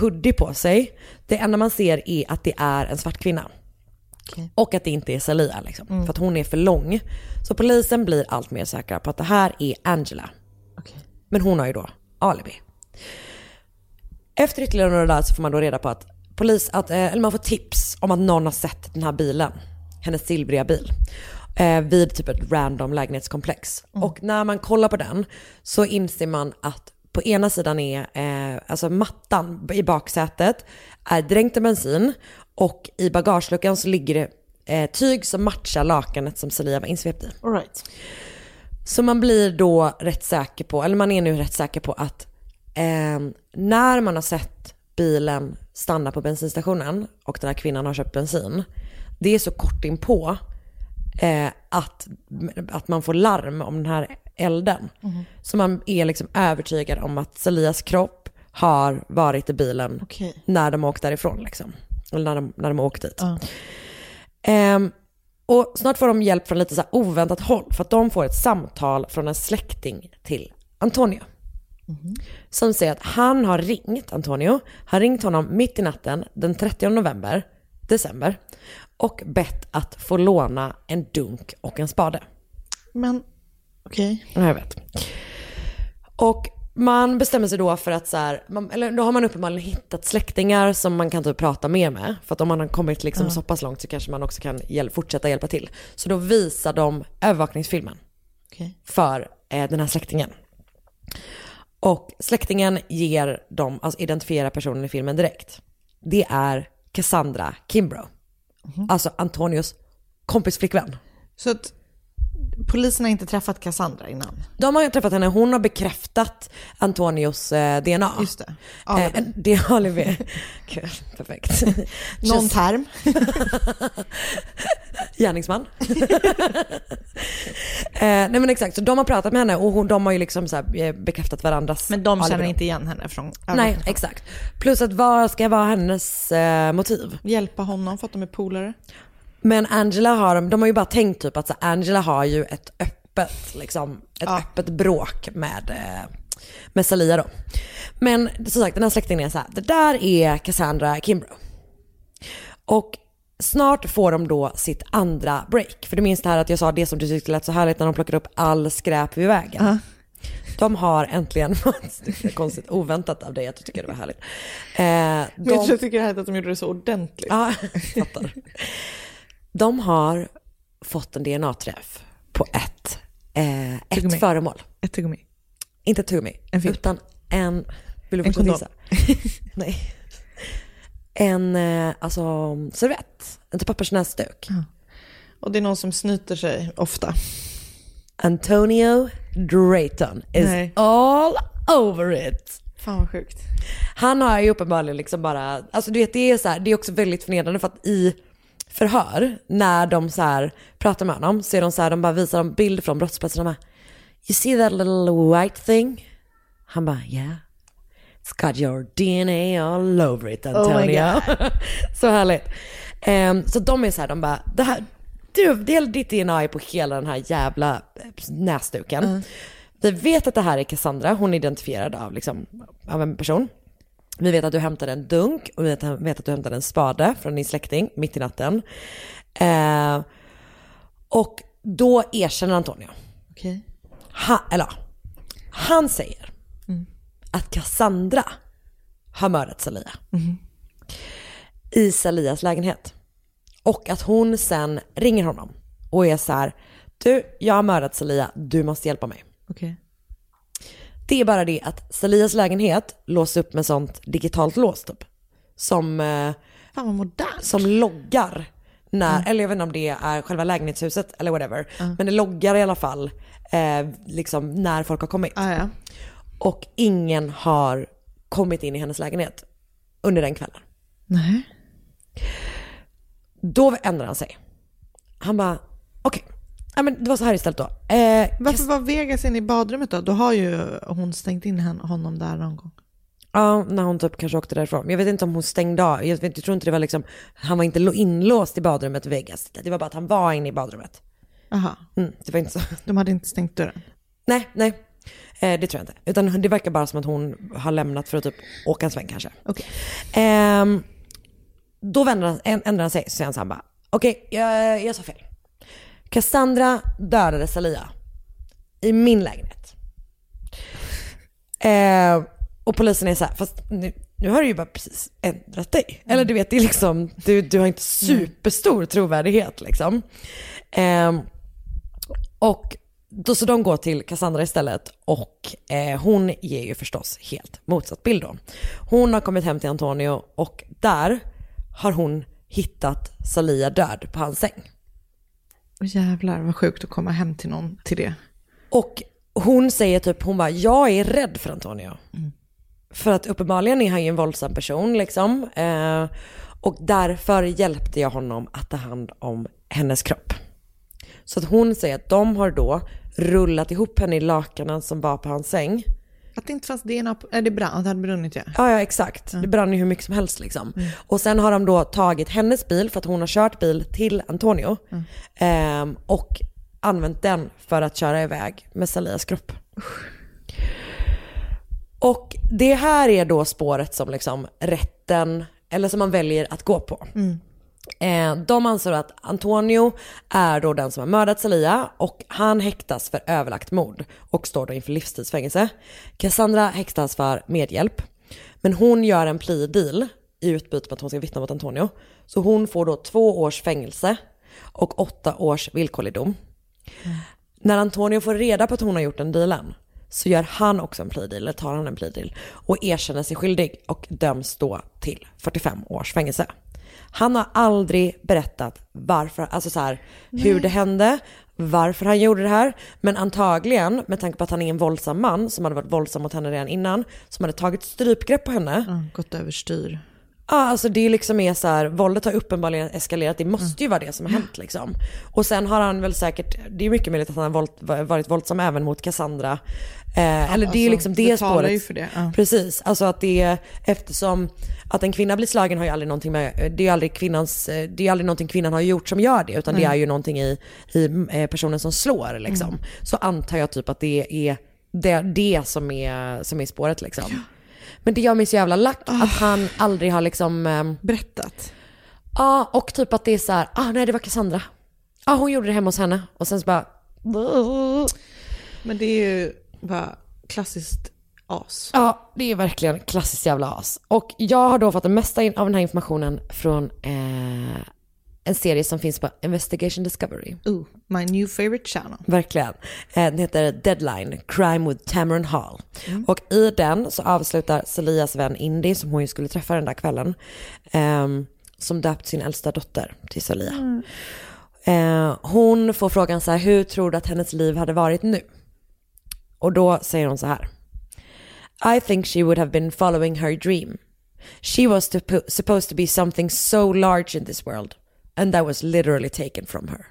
hoodie på sig. Det enda man ser är att det är en svart kvinna. Okej. Och att det inte är Celia liksom. För att hon är för lång. Så polisen blir allt mer säkra på att det här är Angela. Okej. Men hon har ju då alibi. Efter ytterligare några dagar så får man då reda på att polis, att, eh, eller man får tips om att någon har sett den här bilen. Hennes silvriga bil. Eh, vid typ ett random lägenhetskomplex. Och när man kollar på den så inser man att på ena sidan är, eh, alltså mattan i baksätet är dränkt i bensin och i bagageluckan så ligger det eh, tyg som matchar lakanet som Celia var insvept i. All right. Så man blir då rätt säker på, eller man är nu rätt säker på att eh, när man har sett bilen stanna på bensinstationen och den här kvinnan har köpt bensin, det är så kort inpå eh, att, att man får larm om den här elden. Så man är liksom övertygad om att Celias kropp har varit i bilen Okej. när de åkt därifrån liksom. Eller när de, när de har åkt dit. Ehm, och snart får de hjälp från lite så oväntat håll för att de får ett samtal från en släkting till Antonio. Som säger att han har ringt Antonio, har ringt honom mitt i natten den 30 november, december och bett att få låna en dunk och en spade. Men okej. Ja, jag vet. Och man bestämmer sig då för att så här, man, eller då har man uppenbarligen hittat släktingar som man kan typ prata mer med. För att om man har kommit liksom så pass långt så kanske man också kan hjäl- fortsätta hjälpa till. Så då visar de övervakningsfilmen Okej. för eh, den här släktingen. Och släktingen ger dem, alltså identifierar personen i filmen direkt. Det är Cassandra Kimbrough. Alltså Antonios kompisflickvän. Så att polisen har inte träffat Cassandra innan? De har träffat henne, hon har bekräftat Antonios eh, DNA. Just det. Eh, Alibi. det är alibi. Kul, perfekt. Någon term? Gärningsman. eh, nej men exakt, så de har pratat med henne och hon, de har ju liksom så här, eh, bekräftat varandras Men de känner alibi. inte igen henne från Nej, exakt. Plus att vad ska vara hennes eh, motiv? Hjälpa honom för att de är polare? Men Angela har, de- de har ju bara tänkt typ att så Angela har ju ett öppet, liksom, ett Ja. öppet bråk med, eh, med Salia då. Men som sagt, den här släktingen är så här, det där är Cassandra Kimbrough. Och snart får de då sitt andra break. För du minns det här att jag sa det som du tyckte lät så härligt när de plockade upp all skräp vid vägen. De har äntligen, är konstigt oväntat av dig att du tycker det var härligt. Eh, de, jag tycker det här att de gjorde det så ordentligt. Ja, jag fattar. De har fått en DNA-träff på ett, eh, Tuggummi. ett föremål. Ett tuggummi. Inte ett tuggummi, En filt. utan en... Vill du En kondom. Nej. En eh, alltså, servett, en typ pappersnäsduk. Och det är någon som snyter sig ofta. Antonio Drayton is Nej. all over it. Fan vad sjukt. Han har ju uppenbarligen liksom bara, alltså du vet det är så här, det är också väldigt förnedrande för att i förhör, när de så här pratar med honom, så är de så här, de bara visar dem bild från brottsplatsen, de bara, you see that little white thing? Han bara, yeah. It's got your DNA all over it Oh Antonio. så härligt. Ehm, så de är så här, de bara, det här, du, det, ditt DNA är på hela den här jävla eh, näsduken. Vi vet att det här är Cassandra, hon är identifierad av, liksom, av en person. Vi vet att du hämtade en dunk och vi vet, att du hämtade en spade från din släkting mitt i natten. Eh, och då erkänner Antonio. Okej. Ha, eller, han säger att Cassandra har mördat Salia. I Salias lägenhet. Och att hon sen ringer honom och är så här, du, jag har mördat Salia, du måste hjälpa mig. Okej. Det är bara det att Salias lägenhet lås upp med sånt digitalt lås typ. Som, eh, som loggar när, eller jag vet inte om det är själva lägenhetshuset eller whatever. Men det loggar i alla fall eh, liksom när folk har kommit. Ah, ja. Och ingen har kommit in i hennes lägenhet under den kvällen. Nej. Då ändrar han sig. Han bara, okej, ja, men det var så här istället då. Eh, Varför var Vegas inne i badrummet då? Då har ju hon stängt in honom där någon gång. Ja, när hon typ kanske åkte därifrån. Jag vet inte om hon stängde av. Jag, vet, jag tror inte det var liksom, han var inte inlåst i badrummet i Vegas. Det var bara att han var inne i badrummet. Jaha, Mm, det var inte så. de hade inte stängt dörren. Nej, nej. Eh, det tror jag inte. Utan det verkar bara som att hon har lämnat för att typ åka en sväng kanske. Okej. Ehm, då vänder han, än- ändrar han sig så säger han så här bara, okej, jag, jag sa fel. Cassandra dödade Salia i min lägenhet. Eh, och polisen är så här, fast nu, nu har du ju bara precis ändrat dig. Eller du vet, det är liksom, du, du har inte superstor trovärdighet liksom. Eh, och då, så de går till Cassandra istället och eh, hon ger ju förstås helt motsatt bild då. Hon har kommit hem till Antonio och där har hon hittat Salia död på hans säng. Jävlar vad sjukt att komma hem till någon till det. Och hon säger typ, hon bara, jag är rädd för Antonio. För att uppenbarligen är han ju en våldsam person liksom. Eh, och därför hjälpte jag honom att ta hand om hennes kropp. Så att hon säger att de har då rullat ihop henne i lakanen som var på hans säng. Att det inte fanns DNA på, är det brann, det hade brunnit ja. Ja, ja exakt. Det brann ju hur mycket som helst liksom. Och sen har de då tagit hennes bil för att hon har kört bil till Antonio. Ehm, och använt den för att köra iväg med Salias kropp. Och det här är då spåret som liksom rätten, eller som man väljer att gå på. Eh, de anser att Antonio är då den som har mördat Salia och han häktas för överlagt mord och står då inför livstidsfängelse. Cassandra häktas för medhjälp. Men hon gör en plea deal i utbyte mot att hon ska vittna mot Antonio. Så hon får då två års fängelse och åtta års villkorlig dom. När Antonio får reda på att hon har gjort den dealen så gör han också en plea deal, eller tar han en plea deal och erkänner sig skyldig och döms då till 45 års fängelse. Han har aldrig berättat varför, alltså så här, hur det hände, varför han gjorde det här. Men antagligen, med tanke på att han är en våldsam man som hade varit våldsam mot henne redan innan, som hade tagit strypgrepp på henne. Ja, gått överstyr. Ja, alltså det liksom är så här, våldet har uppenbarligen eskalerat, det måste ju vara det som har hänt liksom. Och sen har han väl säkert, det är mycket möjligt att han har våld, varit våldsam även mot Cassandra. Eh, eller det är alltså, liksom det, det talar spåret. ju för det, ja. Precis, alltså att det är, eftersom att en kvinna blir slagen har ju aldrig någonting med, det är aldrig kvinnans, det är aldrig någonting kvinnan har gjort som gör det, utan det är ju någonting i, i eh, personen som slår liksom. Mm. Så antar jag typ att det är det, det som, är, som är spåret liksom. Men det gör mig så jävla lack Ah. att han aldrig har liksom, ehm, Berättat. ja och typ att det är så här, ah nej det var Cassandra. Ja hon gjorde det hemma hos henne och sen så bara, Men det är ju bara klassiskt as. ja det är verkligen klassiskt jävla as. Och jag har då fått det mesta in- av den här informationen från eh, en serie som finns på Investigation Discovery. Ooh, my new favorite channel. Verkligen. Eh, Den heter Deadline, Crime with Tamron Hall. Och i den så avslutar Selias vän Indy, som hon ju skulle träffa den där kvällen, ehm, som döpt sin äldsta dotter till Celia. Eh, hon får frågan så här, hur tror du att hennes liv hade varit nu? Och då säger hon så här. I think she would have been following her dream. She was to- supposed to be something so large in this world. And that was literally taken from her.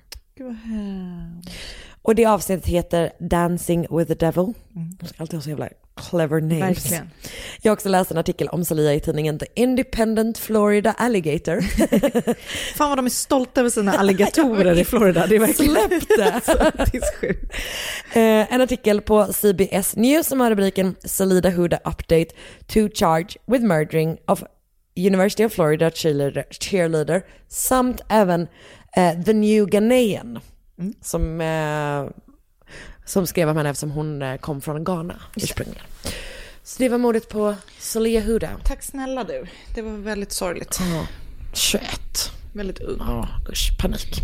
Och det avsnittet heter Dancing with the Devil. Alltid har så jävla clever names. Verkligen. Jag har också läst en artikel om Salia i tidningen The Independent Florida Alligator. Fan vad de är stolta över sina alligatorer i Florida. Det är verkligen Släpp det! sjukt. Eh, en artikel på CBS News som har rubriken Salida Huda Update to Charge with Murdering of University of Florida cheerleader, cheerleader samt även eh, The New Ghanaian som, eh, som skrev om henne eftersom hon eh, kom från Ghana ursprungligen. Så det var mordet på Salia Huda. Tack snälla du. Det var väldigt sorgligt. Ja, 21. Väldigt ung. Ja, usch, panik.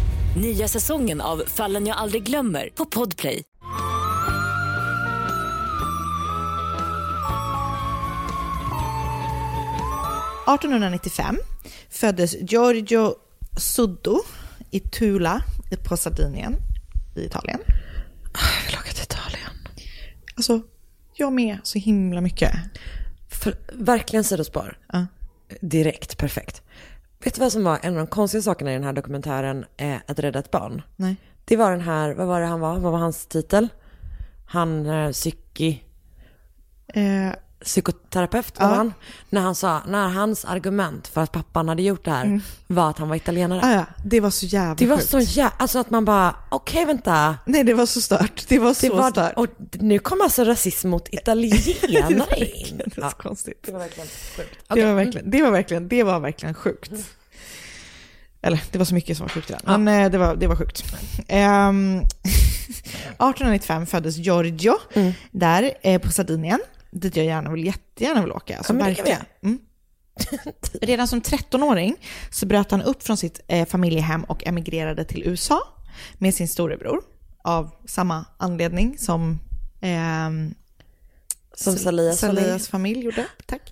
Nya säsongen av Fallen jag aldrig glömmer på Podplay. — 1895 föddes Giorgio Suddo i Tula på Sardinien i Italien. Jag vill åka till Italien. Alltså, jag med så himla mycket. För, verkligen sidospår. Ja. Direkt, perfekt. Vet du vad som var en av de konstiga sakerna i den här dokumentären, eh, Att rädda ett barn? Nej. Det var den här, vad var det han var? Vad var hans titel? Han, eh, psyki, Eh, psykoterapeut var Ja. han. När han sa, när hans argument för att pappan hade gjort det här var att han var italienare. ah, ja, det var så jävla det var sjukt. så jävla, alltså att man bara, okej vänta. Nej, det var så stört. Det var Det så var, stört. och nu kom alltså rasism mot italienare in. Det är Ja, konstigt. det var verkligen sjukt. Det var verkligen, det var verkligen, det var verkligen sjukt. Eller det var så mycket som var sjukt i den, Ja. men eh, det var, det var sjukt. Ehm, 1895 föddes Giorgio där eh, på Sardinien, dit jag gärna vill, jättegärna vill åka. Alltså, Ja, verkligen. Mm. Redan som 13-åring så bröt han upp från sitt eh, familjehem och emigrerade till USA med sin storebror av samma anledning som ehm, Som Salias. Salias familj gjorde. Tack.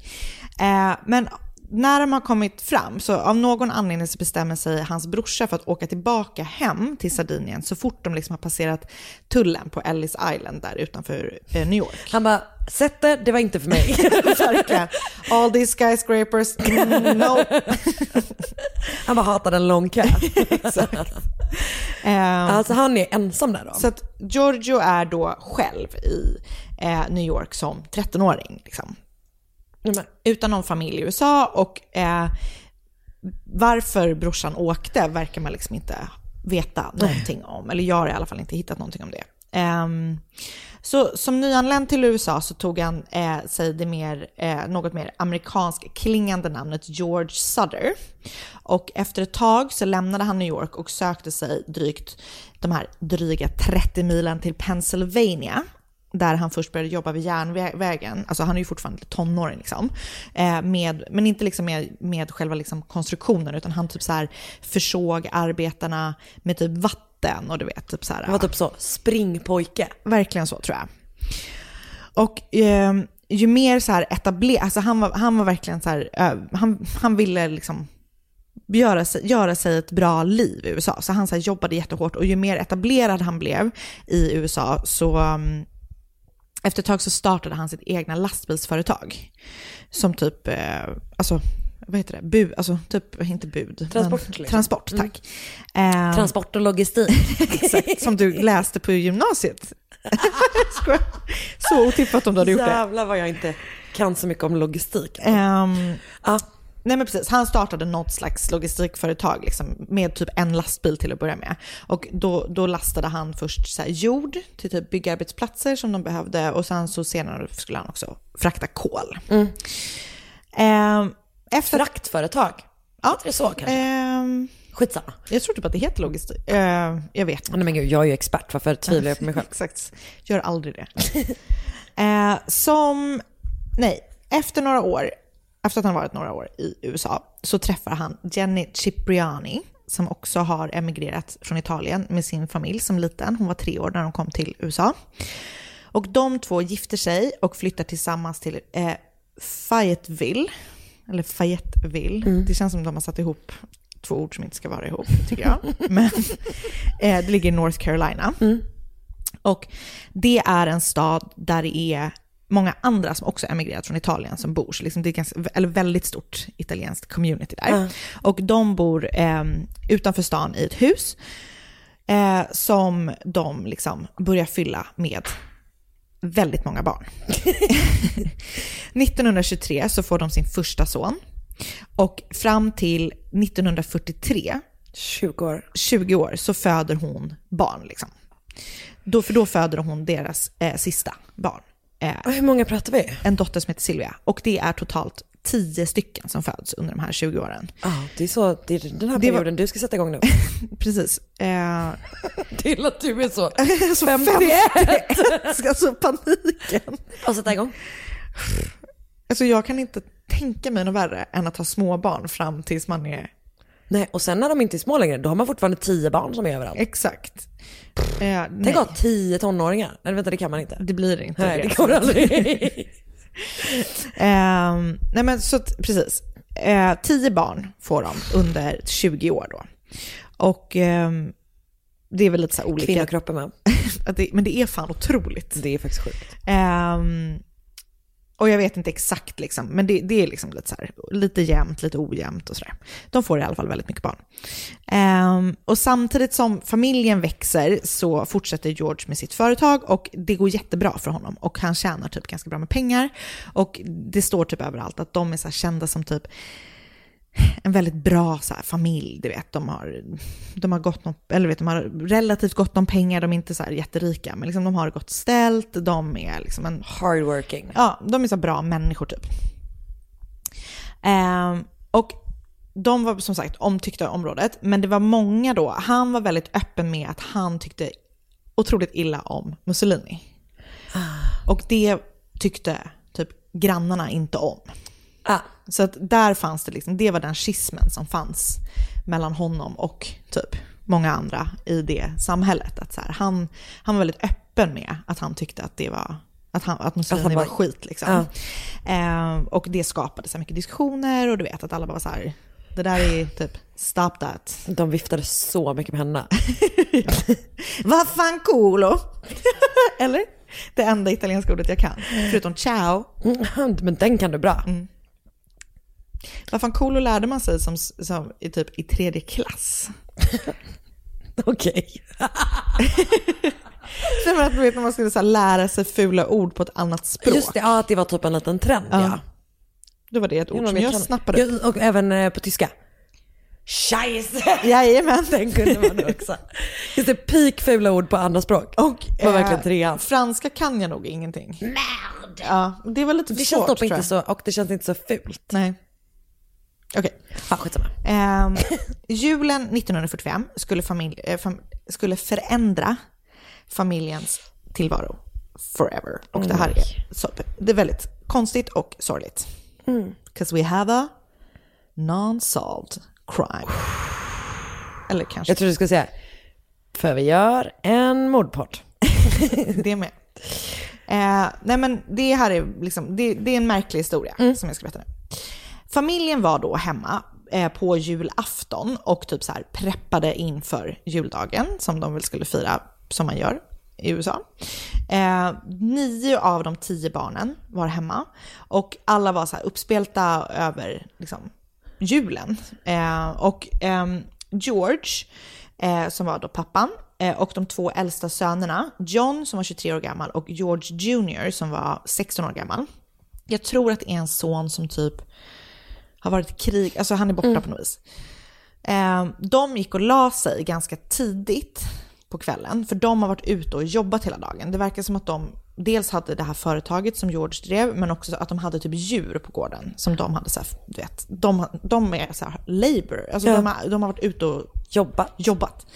Eh, men när de har kommit fram, så av någon anledning så bestämmer sig hans brorsa för att åka tillbaka hem till Sardinien så fort de liksom har passerat tullen på Ellis Island där utanför eh, New York. Han bara, sätt det, det var inte för mig. Verkligen. All these skyscrapers, mm, no. Han bara hatade en lång kö. Eh, Alltså han är ensam där då. Så att Giorgio är då själv i eh, New York som 13-åring. Liksom. Utan någon familj i USA och eh, varför brorsan åkte verkar man liksom inte veta någonting om. Eller jag har i alla fall inte hittat någonting om det. Ehm, så som nyanländ till USA så tog han eh, sig det mer, eh, något mer amerikansk klingande namnet George Sutter. Och efter ett tag så lämnade han New York och sökte sig drygt de här dryga 30 milen till Pennsylvania där han först började jobba vid järnvägen, alltså han är ju fortfarande tonåring liksom, eh, med, men inte liksom med, med själva liksom konstruktionen utan han typ så här försåg arbetarna med typ vatten och du vet, typ så här. Han var typ så, springpojke. Verkligen så tror jag. Och eh, ju mer så här etablerad, alltså han var, han var verkligen så här, eh, han, han ville liksom göra sig, göra sig ett bra liv i USA. Så han så här, jobbade jättehårt och ju mer etablerad han blev i USA så um, efter ett tag så startade han sitt egna lastbilsföretag. Som typ, eh, alltså vad heter det, bud, alltså typ, inte bud. Transport, men, liksom. Transport, Mm. tack. Eh, Transport och logistik. Exakt, som du läste på gymnasiet. Så otippat om du hade gjort det. Jävlar vad jag inte kan så mycket om logistik. Ehm, Ja. Nej men precis, han startade något slags logistikföretag liksom, med typ en lastbil till att börja med. Och då, då lastade han först så här jord till typ byggarbetsplatser som de behövde och sen så senare skulle han också frakta kol. Mm. Ehm, efter, Fraktföretag. ja, Heter det så kanske? ehm, Skitsamma. jag tror typ att det heter logistik. Ehm, jag vet inte. Nej men gud, jag är ju expert, varför tvivlar jag på mig själv? Exakt. Gör aldrig det. eh, som, nej, efter några år, efter att han varit några år i USA, så träffar han Jenny Cipriani, som också har emigrerat från Italien med sin familj som liten. Hon var tre år när de kom till USA. Och de två gifter sig och flyttar tillsammans till eh, Fayetteville. Eller Fayetteville. Det känns som de har satt ihop två ord som inte ska vara ihop, tycker jag. Men eh, det ligger i North Carolina. Och det är en stad där det är många andra som också emigrerat från Italien som bor. Så liksom det är ganska, eller väldigt stort italienskt community där. Ja. Och de bor eh, utanför stan i ett hus eh, som de liksom börjar fylla med väldigt många barn. 1923 så får de sin första son. Och fram till 1943, 20 år, 20 år så föder hon barn. Liksom. Då, för då föder hon deras eh, sista barn. Eh, Hur många pratar vi? en dotter som heter Silvia. Och det är totalt 10 stycken som föds under de här 20 åren. Ja, det är så, det är den här Det var- perioden du ska sätta igång nu. Precis. Eh, Till att du är så så 51. alltså paniken. Och sätta igång. Alltså jag kan inte tänka mig något värre än att ha små barn fram tills man är... Nej, och sen när de inte är små längre, då har man fortfarande 10 barn som är överallt. Exakt. Eh, Tänk att ha 10 tonåringar. Nej, vänta, det kan man inte. det blir inte Nej, det går aldrig. Ehm, nej men så precis. Eh, 10 barn får de under 20 år då. Och ehm, det är väl lite så olika. Kvinnokroppen med. Men det är fan otroligt. Det är faktiskt sjukt. Ehm, och jag vet inte exakt liksom, men det, det är liksom lite så här, lite jämnt, lite ojämnt och sådär. De får i alla fall väldigt mycket barn. Um, och samtidigt som familjen växer så fortsätter George med sitt företag och det går jättebra för honom och han tjänar typ ganska bra med pengar. Och det står typ överallt att de är så här kända som typ en väldigt bra så här, familj, du vet. De har, de har gott om, eller vet, de har relativt gott om pengar, de är inte så här jätterika, men liksom de har gott ställt, de är liksom en Hardworking. Ja, de är så bra människor typ. Ehm, och de var som sagt omtyckta i området, men det var många då, han var väldigt öppen med att han tyckte otroligt illa om Mussolini. Och det tyckte typ grannarna inte om. Ah, Så att där fanns det liksom, det var den schismen som fanns mellan honom och typ många andra i det samhället. Att så här, han, han var väldigt öppen med att han tyckte att det var att, han, att Mussolini Att var bara- skit liksom. Eh, och det skapade så mycket diskussioner och du vet att alla bara var så här, det där är typ stop that. de viftade så mycket med händerna. Vad fan culo? Eller? Det enda italienska ordet jag kan, förutom ciao. Men den kan du bra. Vad fan culo lärde man sig som, som i typ i tredje klass. Okej. För att du vet när man skulle så här lära sig fula ord på ett annat språk. Just det, ja, att det var typ en liten trend ja. Ja. Då var det ett ord som jag snappade upp. Och även eh, på tyska. Scheisse! Jajamän. Den kunde man också. Just det, peak fula ord på andra språk. Och var verkligen trean. franska kan jag nog ingenting. Merde! Ja, det var lite Det svårt känns tror inte jag. så, och det känns inte så fult. Nej. Okej. Ja, skitsamma. Ehm, julen 1945 skulle, familj, eh, fam, skulle förändra familjens tillvaro forever. Och det här är, så, det är väldigt konstigt och sorgligt. Because we have a non-solved crime. Eller kanske Jag tror du skulle säga, för vi gör en mordpodd. det med. Eh, nej men det här är, liksom, det, det är en märklig historia som jag ska berätta nu. Familjen var då hemma eh, på julafton och typ så här preppade inför juldagen som de väl skulle fira som man gör i USA. Eh, nio av de tio barnen var hemma och alla var så här uppspelta över liksom, julen. Eh, och eh, George, eh, som var då pappan, eh, och de två äldsta sönerna, John som var 23 år gammal och George Jr som var 16 år gammal. Jag tror att det är en son som typ har varit i krig, alltså han är borta på något vis. Eh, de gick och la sig ganska tidigt på kvällen, för de har varit ute och jobbat hela dagen. Det verkar som att de dels hade det här företaget som George drev, men också att de hade typ djur på gården som de hade så här, du vet, de, de är så här labor, alltså Ja. de, har, de har varit ute och Jobbat. jobbat.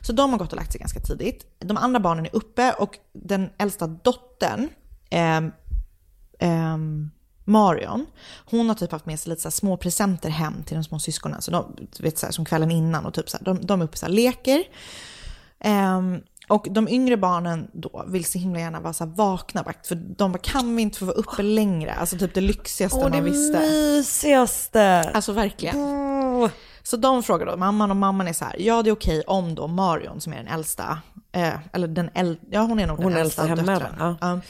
Så de har gått och lagt sig ganska tidigt. De andra barnen är uppe och den äldsta dottern, ehm, ehm, Marion, hon har typ haft med sig lite så små presenter hem till de små syskonen. Så de, vet, så här, som kvällen innan och typ så här, de, de är uppe och så här, leker. Ehm, Och de yngre barnen då vill så himla gärna vara så här vakna vakt. För de bara, kan vi inte få vara uppe längre? Alltså typ det lyxigaste Åh, det man visste. mysigaste. Alltså verkligen. Så de frågar då mamman och mamman är så här, ja det är okej om då Marion som är den äldsta, eh, eller den äldsta, ja hon är nog den Hon äldsta äldsta hemma, ja. Ja.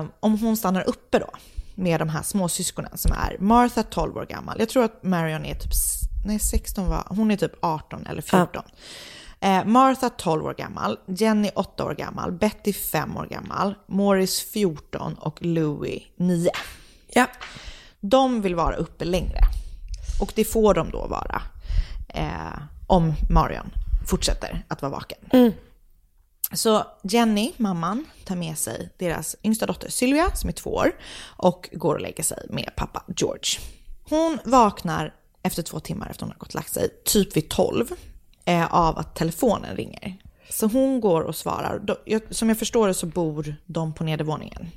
Eh, om hon stannar uppe då med de här småsyskonen som är Martha 12 år gammal, jag tror att Marion är typ, nej 16 var, hon är typ 18 eller 14. Eh, Martha 12 år gammal, Jenny 8 år gammal, Betty 5 år gammal, Morris 14 och Louis 9. Ja. De vill vara uppe längre. Och det får de då vara eh, om Marion fortsätter att vara vaken. Så Jenny, mamman, tar med sig deras yngsta dotter Sylvia som är två år och går och lägger sig med pappa George. Hon vaknar efter två timmar efter hon har gått och lagt sig, typ vid 12, eh, av att telefonen ringer. Så hon går och svarar. Som jag förstår det så bor de på nedervåningen,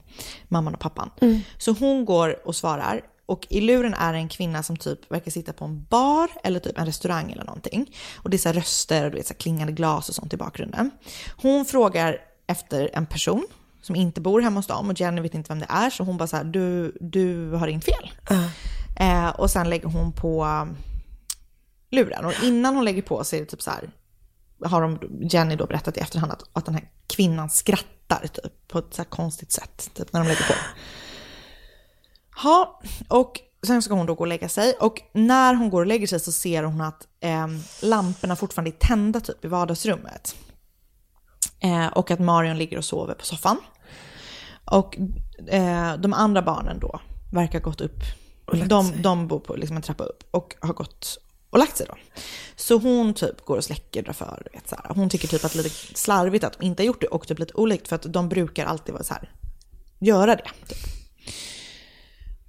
mamman och pappan. Så hon går och svarar och i luren är det en kvinna som typ verkar sitta på en bar eller typ en restaurang eller någonting. Och det är så röster och du vet, så klingande glas och sånt i bakgrunden. Hon frågar efter en person som inte bor hemma hos dem och Jenny vet inte vem det är så hon bara så här, du, du har ringt fel. Eh, och sen lägger hon på um, luren och innan hon lägger på så är det typ så här, har de, Jenny då berättat i efterhand att, att den här kvinnan skrattar typ på ett så konstigt sätt typ när de lägger på. Ja, och sen ska hon då gå och lägga sig och när hon går och lägger sig så ser hon att eh, lamporna fortfarande är tända typ i vardagsrummet. Eh, och att Marion ligger och sover på soffan. Och eh, de andra barnen då verkar ha gått upp. De, de bor på liksom en trappa upp och har gått och lagt sig då. Så hon typ går och släcker, drar för, du vet så här. Hon tycker typ att det är lite slarvigt att de inte har gjort det och typ lite olikt för att de brukar alltid vara så här, göra det. Typ.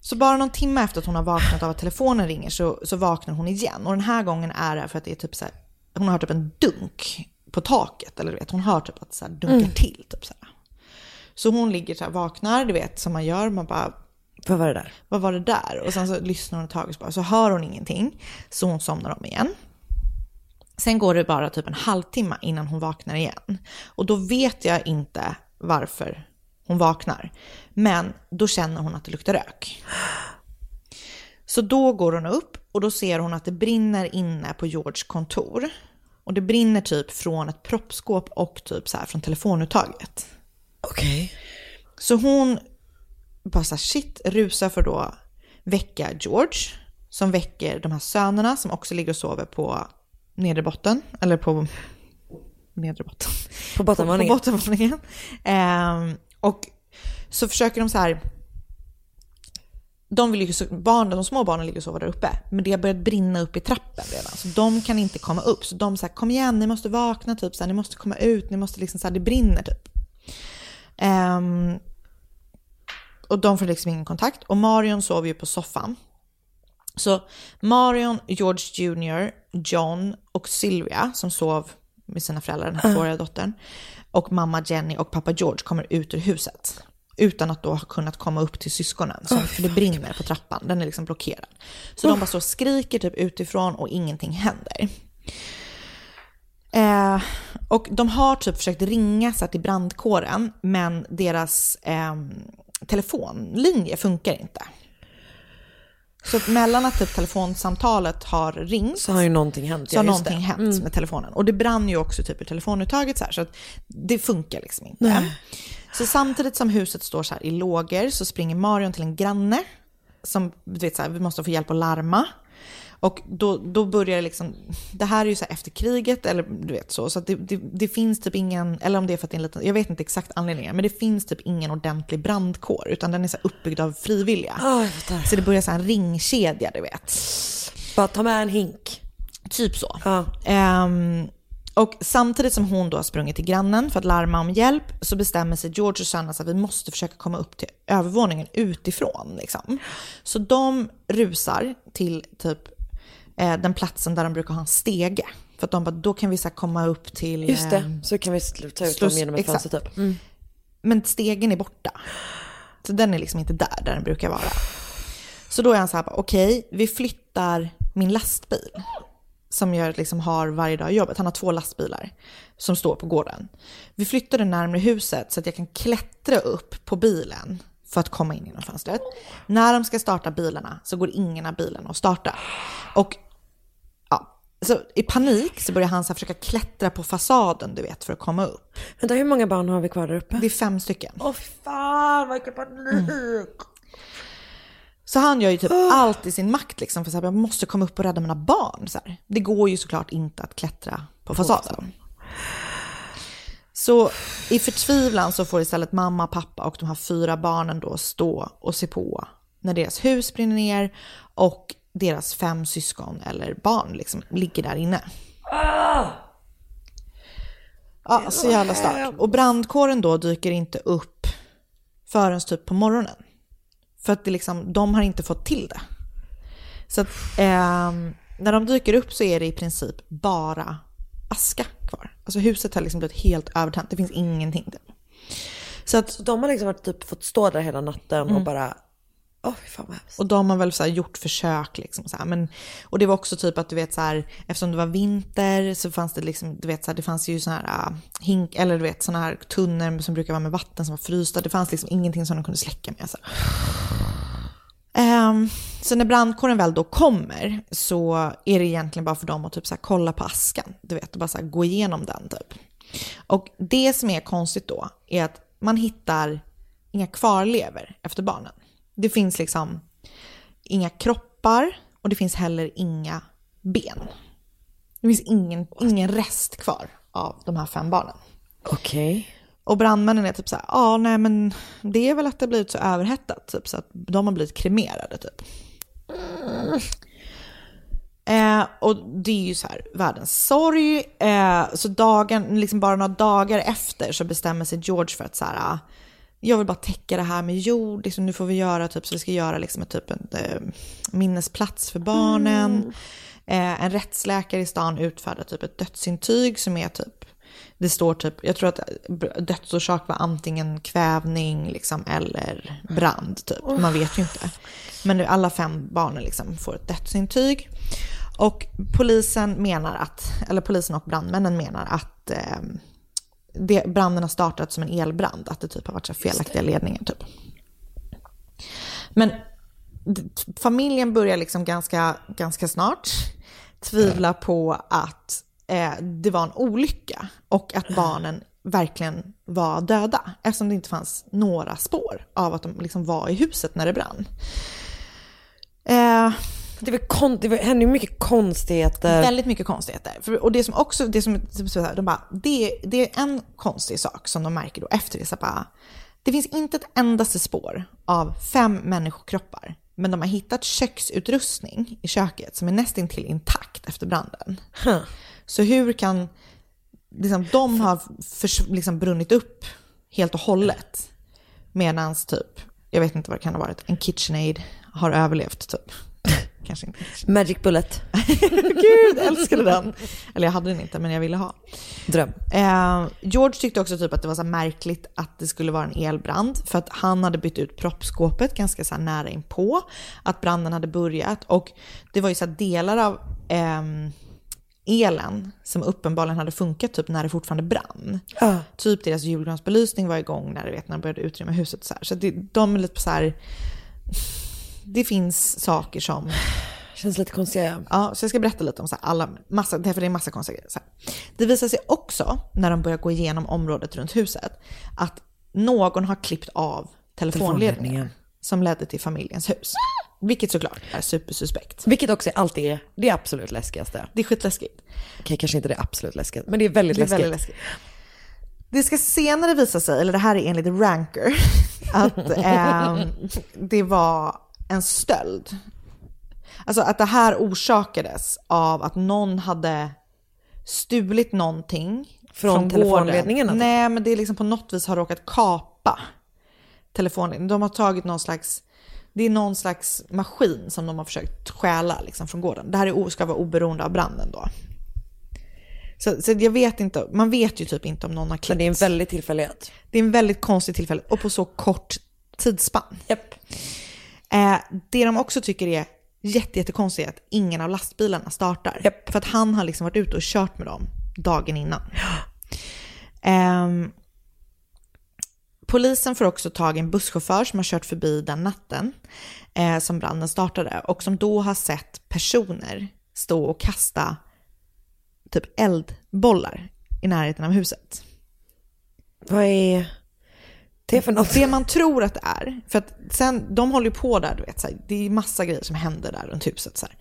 Så bara någon timme efter att hon har vaknat av att telefonen ringer så, så vaknar hon igen. Och den här gången är det för att det är typ så här, hon har typ en dunk på taket. Eller du vet, hon hör typ att det så här dunkar Mm. till. Typ så, här. så hon ligger så här, vaknar, du vet som man gör. Man bara, Vad var det där? vad var det där? Och sen så lyssnar hon ett tag och så, bara, så hör hon ingenting. Så hon somnar om igen. Sen går det bara typ en halvtimme innan hon vaknar igen. Och då vet jag inte varför hon vaknar. Men då känner hon att det luktar rök. Så då går hon upp och då ser hon att det brinner inne på Georges kontor. Och det brinner typ från ett proppskåp och typ så här från telefonuttaget. Okej. Så hon bara så här, shit, rusar för då väcka George. Som väcker de här sönerna som också ligger och sover på nedre botten. Eller på nedre botten. På bottenvåningen. På, på bottenvåningen. Ehm, och så försöker de så här. De, vill ju, barn, de små barnen ligger och sover där uppe, men det har börjat brinna upp i trappen redan. Så de kan inte komma upp. Så de säger kom igen, ni måste vakna, typ, så här, ni måste komma ut, ni måste liksom, så här, det brinner typ. Ehm, och de får liksom ingen kontakt. Och Marion sover ju på soffan. Så Marion, George Jr, John och Sylvia som sov med sina föräldrar, den här tvååriga dottern, och mamma Jenny och pappa George kommer ut ur huset. Utan att då ha kunnat komma upp till syskonen, som, för det brinner på trappan, den är liksom blockerad. Så de bara står och skriker typ utifrån och ingenting händer. Eh, och de har typ försökt ringa så till brandkåren, men deras eh, telefonlinje funkar inte. Så mellan att typ telefonsamtalet har ringt Så har ju någonting hänt. så har ja, någonting det. hänt Mm. med telefonen. Och det brann ju också typ ur telefonuttaget så här, så att det funkar liksom inte. Så samtidigt som huset står så här i lågor så springer Marion till en granne som, du vet så här, vi måste få hjälp att larma. Och då, då börjar det liksom, det här är ju så efter kriget eller du vet så, så det, det, det finns typ ingen, eller om det är för att det är en liten, jag vet inte exakt anledningen, men det finns typ ingen ordentlig brandkår utan den är så uppbyggd av frivilliga. Fattar. Så det börjar så en ringkedja du vet. Bara ta med en hink. Typ så. Ja. Ehm, och samtidigt som hon då har sprungit till grannen för att larma om hjälp så bestämmer sig George och Sanna att vi måste försöka komma upp till övervåningen utifrån. Liksom. Så de rusar till typ eh, den platsen där de brukar ha en stege. För att de bara, då kan vi så komma upp till... Just eh, det, så kan vi ta ut dem genom ett fönster typ. Mm. Men stegen är borta. Så den är liksom inte där, där den brukar vara. Så då är han så här, okej, vi flyttar min lastbil. som jag liksom har varje dag i jobbet. Han har två lastbilar som står på gården. Vi flyttade närmare huset så att jag kan klättra upp på bilen för att komma in genom fönstret. När de ska starta bilarna så går ingen av bilarna att starta. Och så i panik så börjar han så försöka klättra på fasaden, du vet, för att komma upp. Vänta, hur många barn har vi kvar där uppe? Det är fem stycken. Åh fan, vilken panik! Så han gör ju typ allt i sin makt liksom för att jag måste komma upp och rädda mina barn. Så här. Det går ju såklart inte att klättra på fasaden. Så i förtvivlan så får istället mamma, pappa och de här fyra barnen då stå och se på när deras hus brinner ner och deras fem syskon eller barn liksom ligger där inne. Ja, så jävla starkt. Och brandkåren då dyker inte upp förrän typ på morgonen. För att det liksom, de har inte fått till det. Så att, ehm, när de dyker upp så är det i princip bara aska kvar. Alltså huset har liksom blivit helt övertänt, det finns ingenting där. Så att de har liksom varit, typ fått stå där hela natten och Mm. bara, Oh, fan vad hemskt. Och de har väl så här gjort försök liksom så här. Men, och det var också typ att du vet så här, eftersom det var vinter så fanns det liksom, du vet så här, det fanns ju såna här uh, hink, eller du vet sådana här tunnor som brukar vara med vatten som var frysta. Det fanns liksom ingenting som de kunde släcka med. Så, um, så när brandkåren väl då kommer så är det egentligen bara för dem att typ så här kolla på askan. Du vet, och bara så här gå igenom den typ. Och det som är konstigt då är att man hittar inga kvarlever efter barnen. Det finns liksom inga kroppar och det finns heller inga ben. Det finns ingen, ingen rest kvar av de här fem barnen. Okej. Och brandmännen är typ så här, ja nej men det är väl att det blivit så överhettat typ så att de har blivit kremerade typ. Eh, och det är ju så här världens sorg. Eh, så dagen, liksom bara några dagar efter så bestämmer sig George för att så här, ah, jag vill bara täcka det här med jord, liksom, nu får vi göra typ så vi ska göra liksom ett, typ en eh, minnesplats för barnen. Eh, en rättsläkare i stan utfärdar typ ett dödsintyg som är typ det står typ, jag tror att dödsorsak var antingen kvävning liksom, eller brand typ. Man vet ju inte. Men nu alla fem barnen liksom får ett dödsintyg. Och polisen menar att, eller polisen och brandmännen menar att eh, det, branden har startat som en elbrand. Att det typ har varit så felaktiga ledningar typ. Men familjen börjar liksom ganska, ganska snart tvivla på att eh, det var en olycka och att barnen verkligen var döda eftersom det inte fanns några spår av att de liksom var i huset när det brann. Eh, Det, var kon- det var- hände ju mycket konstigheter. Väldigt mycket konstigheter. För, och det som också, det som, de bara, det, det är en konstig sak som de märker då efter det. Så bara, det finns inte ett endaste spår av fem människokroppar. Men de har hittat köksutrustning i köket som är nästintill intakt efter branden. Så hur kan liksom, de ha förs- liksom brunnit upp helt och hållet medan typ, jag vet inte vad det kan ha varit, en KitchenAid har överlevt typ. Kanske inte. Magic Bullet. Gud, älskade den. Eller jag hade den inte, men jag ville ha. Dröm. Eh, George tyckte också typ att det var så märkligt att det skulle vara en elbrand. För att han hade bytt ut proppskåpet ganska så nära inpå. Att branden hade börjat. Och det var ju så delar av ehm, elen som uppenbarligen hade funkat typ när det fortfarande brann. Typ deras julgransbelysning var igång när, vet, när de började utrymma huset. Så, här. så det, de är lite så här... Det finns saker som... Känns lite konstiga. Ja, så jag ska berätta lite om så här alla, massa, därför det är massa konstiga grejer. Det visar sig också, när de börjar gå igenom området runt huset, att någon har klippt av telefonledningen Telefonledningen. som ledde till familjens hus. Vilket såklart är supersuspekt. Vilket också alltid är det absolut läskigaste. Det är skitläskigt. Okej, kanske inte det absolut läskigaste, men det är väldigt Det är läskigt. väldigt läskigt. Det ska senare visa sig, eller det här är enligt Ranker, att ehm, det var en stöld. Alltså att det här orsakades av att någon hade stulit någonting Från telefonledningarna, typ? Nej, men det är liksom på något vis har råkat kapa telefonledningen. De har tagit någon slags, det är någon slags maskin som de har försökt stjäla liksom från gården. Det här är, ska vara oberoende av branden då. Så, så jag vet inte, man vet ju typ inte om någon har klippt. Men det är en väldig tillfällighet. Det är en väldigt konstig tillfälle och på så kort tidsspann. Japp. Eh, det de också tycker är jätte, jättekonstigt att ingen av lastbilarna startar. För att han har liksom varit ute och kört med dem dagen innan. Ehm, polisen får också tag i en busschaufför som har kört förbi den natten eh, som branden startade och som då har sett personer stå och kasta typ eldbollar i närheten av huset. Vad är det för något? Det man tror att det är, för att sen, de håller ju på där, du vet, så här, det är massa grejer som händer där runt huset. Så här.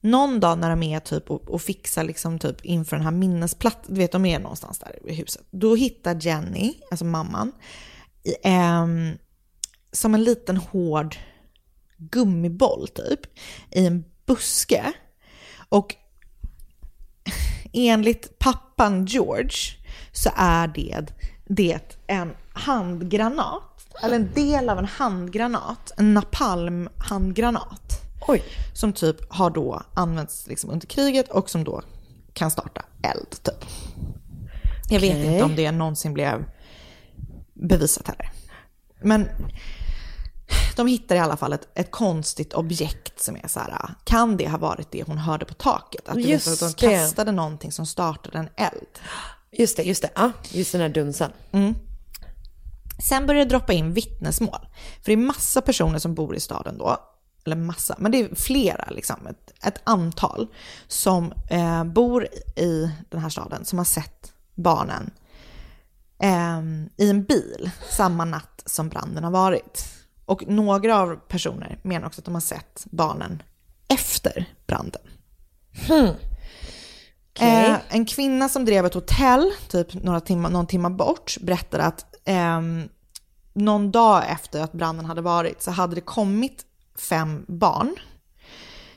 Någon dag när de är typ och, och fixar liksom typ inför den här minnesplattan, du vet de är någonstans där i huset. Då hittar Jenny, alltså mamman, i, ehm, som en liten hård gummiboll typ, i en buske. Och enligt pappan George så är det, det en handgranat, eller en del av en handgranat, en napalm-handgranat. Oj. Som typ har då använts liksom under kriget och som då kan starta eld typ. Jag vet inte om det någonsin blev bevisat heller. Men de hittar i alla fall ett, ett konstigt objekt som är så här, kan det ha varit det hon hörde på taket? Att, vet, Just att de det. kastade någonting som startade en eld. Just det, just det. Ja, just den här dunsen. Sen börjar det droppa in vittnesmål. För det är massa personer som bor i staden då, eller massa, men det är flera, liksom, ett, ett antal som eh, bor i den här staden som har sett barnen eh, i en bil samma natt som branden har varit. Och några av personer menar också att de har sett barnen efter branden. Eh, en kvinna som drev ett hotell, typ några timmar, någon timme bort, berättade att ehm, någon dag efter att branden hade varit så hade det kommit fem barn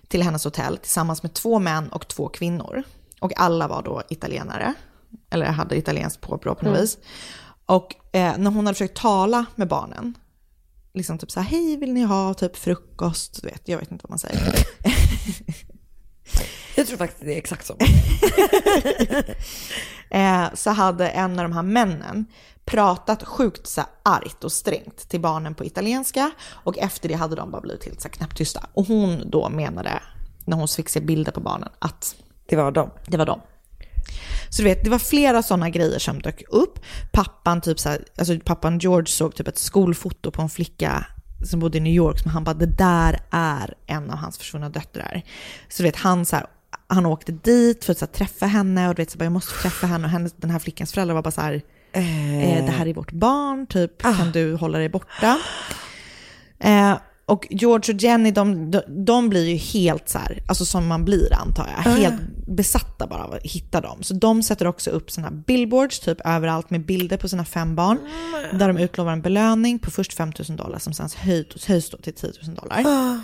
till hennes hotell tillsammans med två män och två kvinnor. Och alla var då italienare, eller hade italienskt påbrå på något Mm. vis. Och eh, när hon hade försökt tala med barnen, liksom typ så här, hej vill ni ha typ frukost? Du vet, jag vet inte vad man säger. Jag tror faktiskt det är exakt så. eh, så hade en av de här männen pratat sjukt så argt och strängt till barnen på italienska och efter det hade de bara blivit helt så knäpptysta. Och hon då menade, när hon fick se bilder på barnen, att det var dem. Det var dem. Så du vet, det var flera sådana grejer som dök upp. Pappan, typ så här, alltså pappan George såg typ ett skolfoto på en flicka som bodde i New York som han bara, det där är en av hans försvunna döttrar. Så du vet, han så här, han åkte dit för att så här, träffa henne och du vet, så bara, jag måste träffa henne och hennes, den här flickans föräldrar var bara så här, eh, det här är vårt barn, typ, kan du hålla dig borta? Eh, och George och Jenny, de, de, de blir ju helt så här, alltså som man blir antar jag, Ah. helt besatta bara av att hitta dem. Så de sätter också upp såna billboards typ överallt med bilder på sina fem barn. Där de utlovar en belöning på först 5 000 dollar som sen höjs, höjs då till 10 000 dollar. Ah.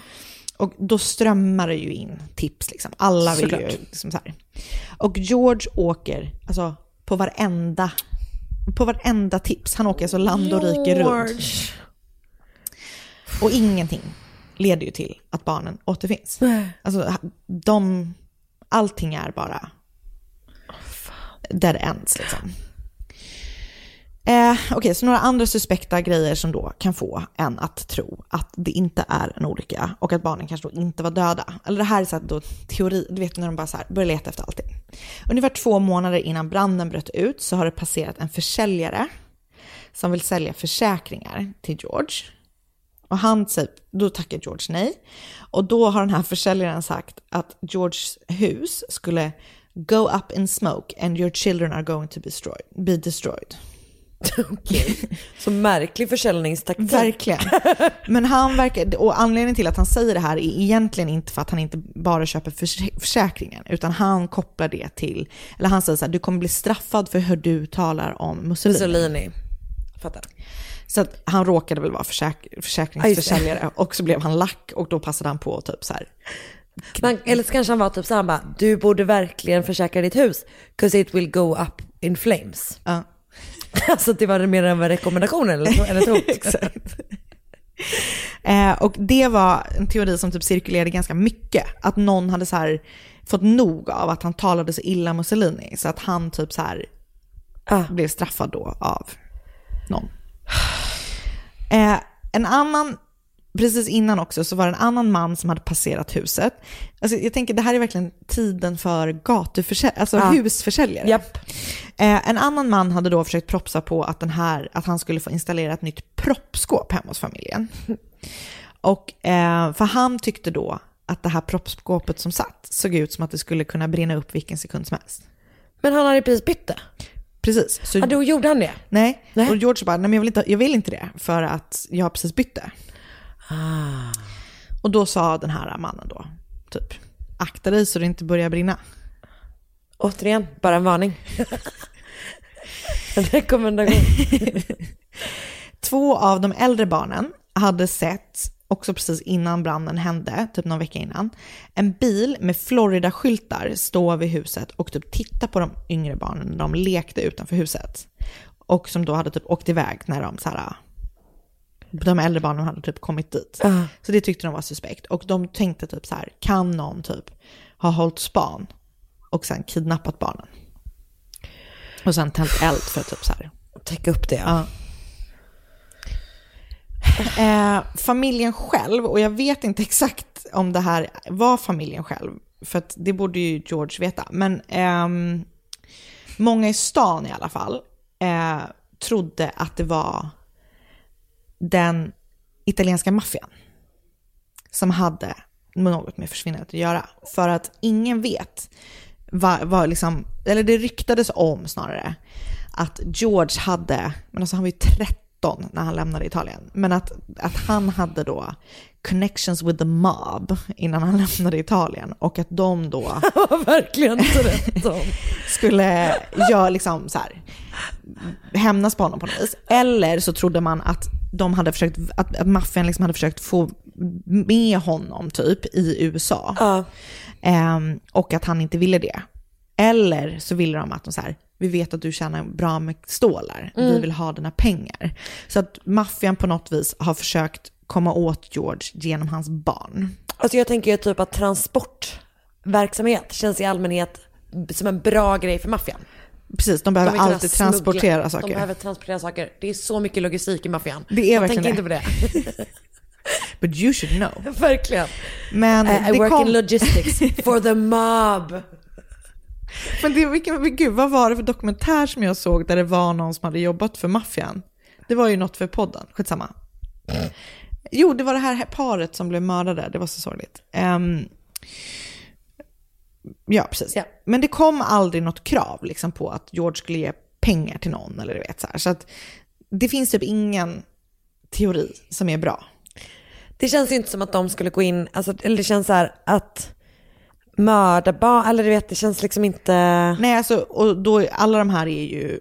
Och då strömmar det ju in tips liksom. Alla vill ju Såklart. liksom så här. Och George åker alltså på varenda, på varenda tips. Han åker alltså land och rike runt. Och ingenting leder ju till att barnen återfinns. Alltså, de, allting är bara dead ends liksom. Eh, Okej, så några andra suspekta grejer som då kan få en att tro att det inte är en olycka och att barnen kanske då inte var döda. Eller det här är så då teori, du vet när de bara så här börjar leta efter allting. Ungefär två månader innan branden bröt ut så har det passerat en försäljare som vill sälja försäkringar till George. Och han säger, då tackar George nej. Och då har den här försäljaren sagt att Georges hus skulle go up in smoke and your children are going to be destroyed. Be destroyed. Så märklig försäljningstaktik. Verkligen. Men han verkar, och anledningen till att han säger det här är egentligen inte för att han inte bara köper förs- försäkringen, utan han kopplar det till, eller han säger så här, du kommer bli straffad för hur du talar om Mussolini. Mussolini. Fattar. Så han råkade väl vara försäk- försäkringsförsäljare och så blev han lack och då passade han på typ så här. Man, eller så kanske han var typ såhär bara, du borde verkligen försäkra ditt hus, 'cause it will go up in flames. Ja. alltså det var mer än en rekommendation eller, eller ett hot. Exakt. Eh, och det var en teori som typ cirkulerade ganska mycket. Att någon hade så fått nog av att han talade så illa Mussolini. Så att han typ så här blev straffad då av någon. Eh, en annan precis innan också så var det en annan man som hade passerat huset. Alltså, jag tänker det här är verkligen tiden för gatuförsäljare, alltså Ja. husförsäljare. Japp. Eh, en annan man hade då försökt propsa på att, den här, att han skulle få installera ett nytt proppskåp hemma hos familjen. Och, eh, för han tyckte då att det här proppskåpet som satt såg ut som att det skulle kunna brinna upp vilken sekund som helst. Men han hade precis bytt det. Precis. Så, Ja, då gjorde han det. nej. Nej. och George bara, nej men jag vill, inte, jag vill inte det för att jag har precis bytt det. Ah. Och då sa den här mannen då, typ, akta dig så det inte börjar brinna. Återigen, bara en varning. en rekommendation. Två av de äldre barnen hade sett, också precis innan branden hände, typ någon vecka innan, en bil med Florida-skyltar stå vid huset och typ titta på de yngre barnen när de lekte utanför huset. Och som då hade typ åkt iväg när de så här, de äldre barnen hade typ kommit dit. Ja. Så det tyckte de var suspekt. Och de tänkte typ så här, kan någon typ ha hållit span och sen kidnappat barnen? Och sen tänt eld för att typ så här, Täcka upp det. Ja. Eh, familjen själv, och jag vet inte exakt om det här var familjen själv, för att det borde ju George veta, men ehm, många i stan i alla fall eh, trodde att det var den italienska maffian som hade något med försvinnandet att göra. För att ingen vet vad, vad liksom, eller det ryktades om snarare, att George hade, men alltså han var ju 13 när han lämnade Italien, men att, att han hade då connections with the mob innan han lämnade Italien och att de då Verkligen skulle göra liksom så här, hämnas på honom på något vis. Eller så trodde man att de hade försökt, att, att maffian liksom hade försökt få med honom typ i USA. Ja. Ehm, och att han inte ville det. Eller så ville de att de så här, vi vet att du tjänar bra med stålar, vi vill ha dina pengar. Så att maffian på något vis har försökt komma åt George genom hans barn. Alltså jag tänker ju typ att transportverksamhet känns i allmänhet som en bra grej för maffian. Precis, de De behöver kunna alltid transportera saker. De behöver transportera saker. Det är så mycket logistik i maffian. Det är verkligen tänker det. inte på det. But you should know. Verkligen. Men I, I work kom... in logistics for the mob. Men det, vilken, men gud, vad var det för dokumentär som jag såg där det var någon som hade jobbat för maffian? Det var ju något för podden, skitsamma. Jo, det var det här paret som blev mördade, det var så sorgligt. Ehm, ja, precis. Ja. Men det kom aldrig något krav liksom, på att George skulle ge pengar till någon eller du vet så här. Så att det finns typ ingen teori som är bra. Det känns ju inte som att de skulle gå in, alltså, eller det känns så här att mörda barn, eller du vet det känns liksom inte... Nej, alltså, och då, alla de här är ju,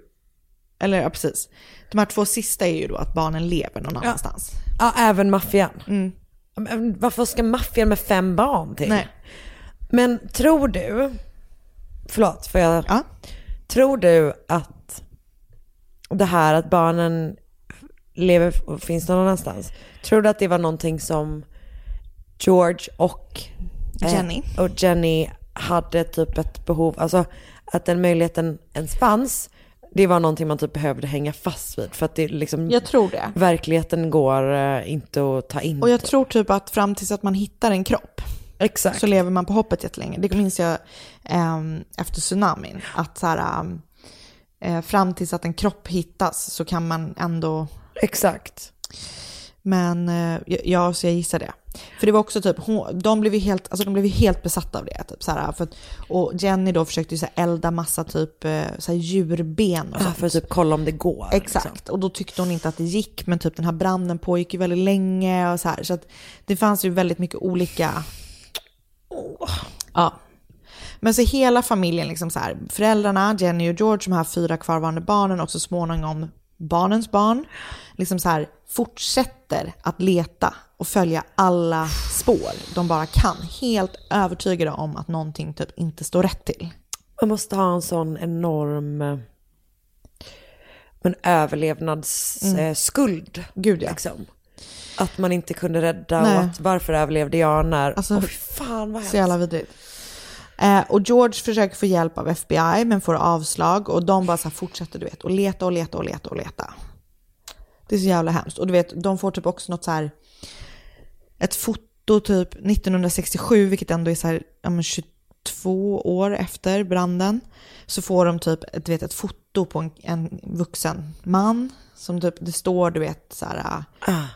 eller ja, precis. De här två sista är ju då att barnen lever någon annanstans. Ja, även maffian. Mm. Varför ska maffian med fem barn till? Nej. Men tror du, förlåt, för jag, Ja. tror du att det här att barnen lever och finns någon annanstans, tror du att det var någonting som George och eh, Jenny. och Jenny hade typ ett behov, alltså att den möjligheten ens fanns, det var någonting man typ behövde hänga fast vid för att det liksom, Jag tror det. verkligheten går eh, inte att ta in. Och jag tror typ att fram tills att man hittar en kropp Exakt. så lever man på hoppet jättelänge. Det minns jag ehm, efter tsunamin. Att så här, ehm, eh, fram tills att en kropp hittas så kan man ändå... Exakt. Men eh, ja, så jag gissar det. För det var också typ, hon, de blev ju helt, alltså de blev ju helt besatta av det. Typ, så här, för, att- och Jenny då försökte ju så här, elda massa typ eh, så här, djurben och Ja, sånt. för att typ kolla om det går. Exakt, liksom. och då tyckte hon inte att det gick, men typ den här branden pågick ju väldigt länge och så här. Så att det fanns ju väldigt mycket olika... Ja. Men så hela familjen, liksom så här, föräldrarna, Jenny och George, de här fyra kvarvarande barnen och så småningom barnens barn, liksom så här, fortsätter att leta och följa alla spår de bara kan. Helt övertygade om att någonting typ inte står rätt till. Man måste ha en sån enorm eh, men överlevnadsskuld. Mm. Gud ja. liksom. Att man inte kunde rädda Nej. och att varför överlevde jag när... Alltså, fy fan vad Så jävla hemskt. vidrigt. Eh, och George försöker få hjälp av FBI men får avslag och de bara så fortsätter du vet och leta och leta och leta och leta. Det är så jävla hemskt. Och du vet, de får typ också något så här ett foto typ 1967, vilket ändå är så här, ja, men 22 år efter branden, så får de typ ett, vet, ett foto på en, en vuxen man. Som typ, det står, du vet, så här,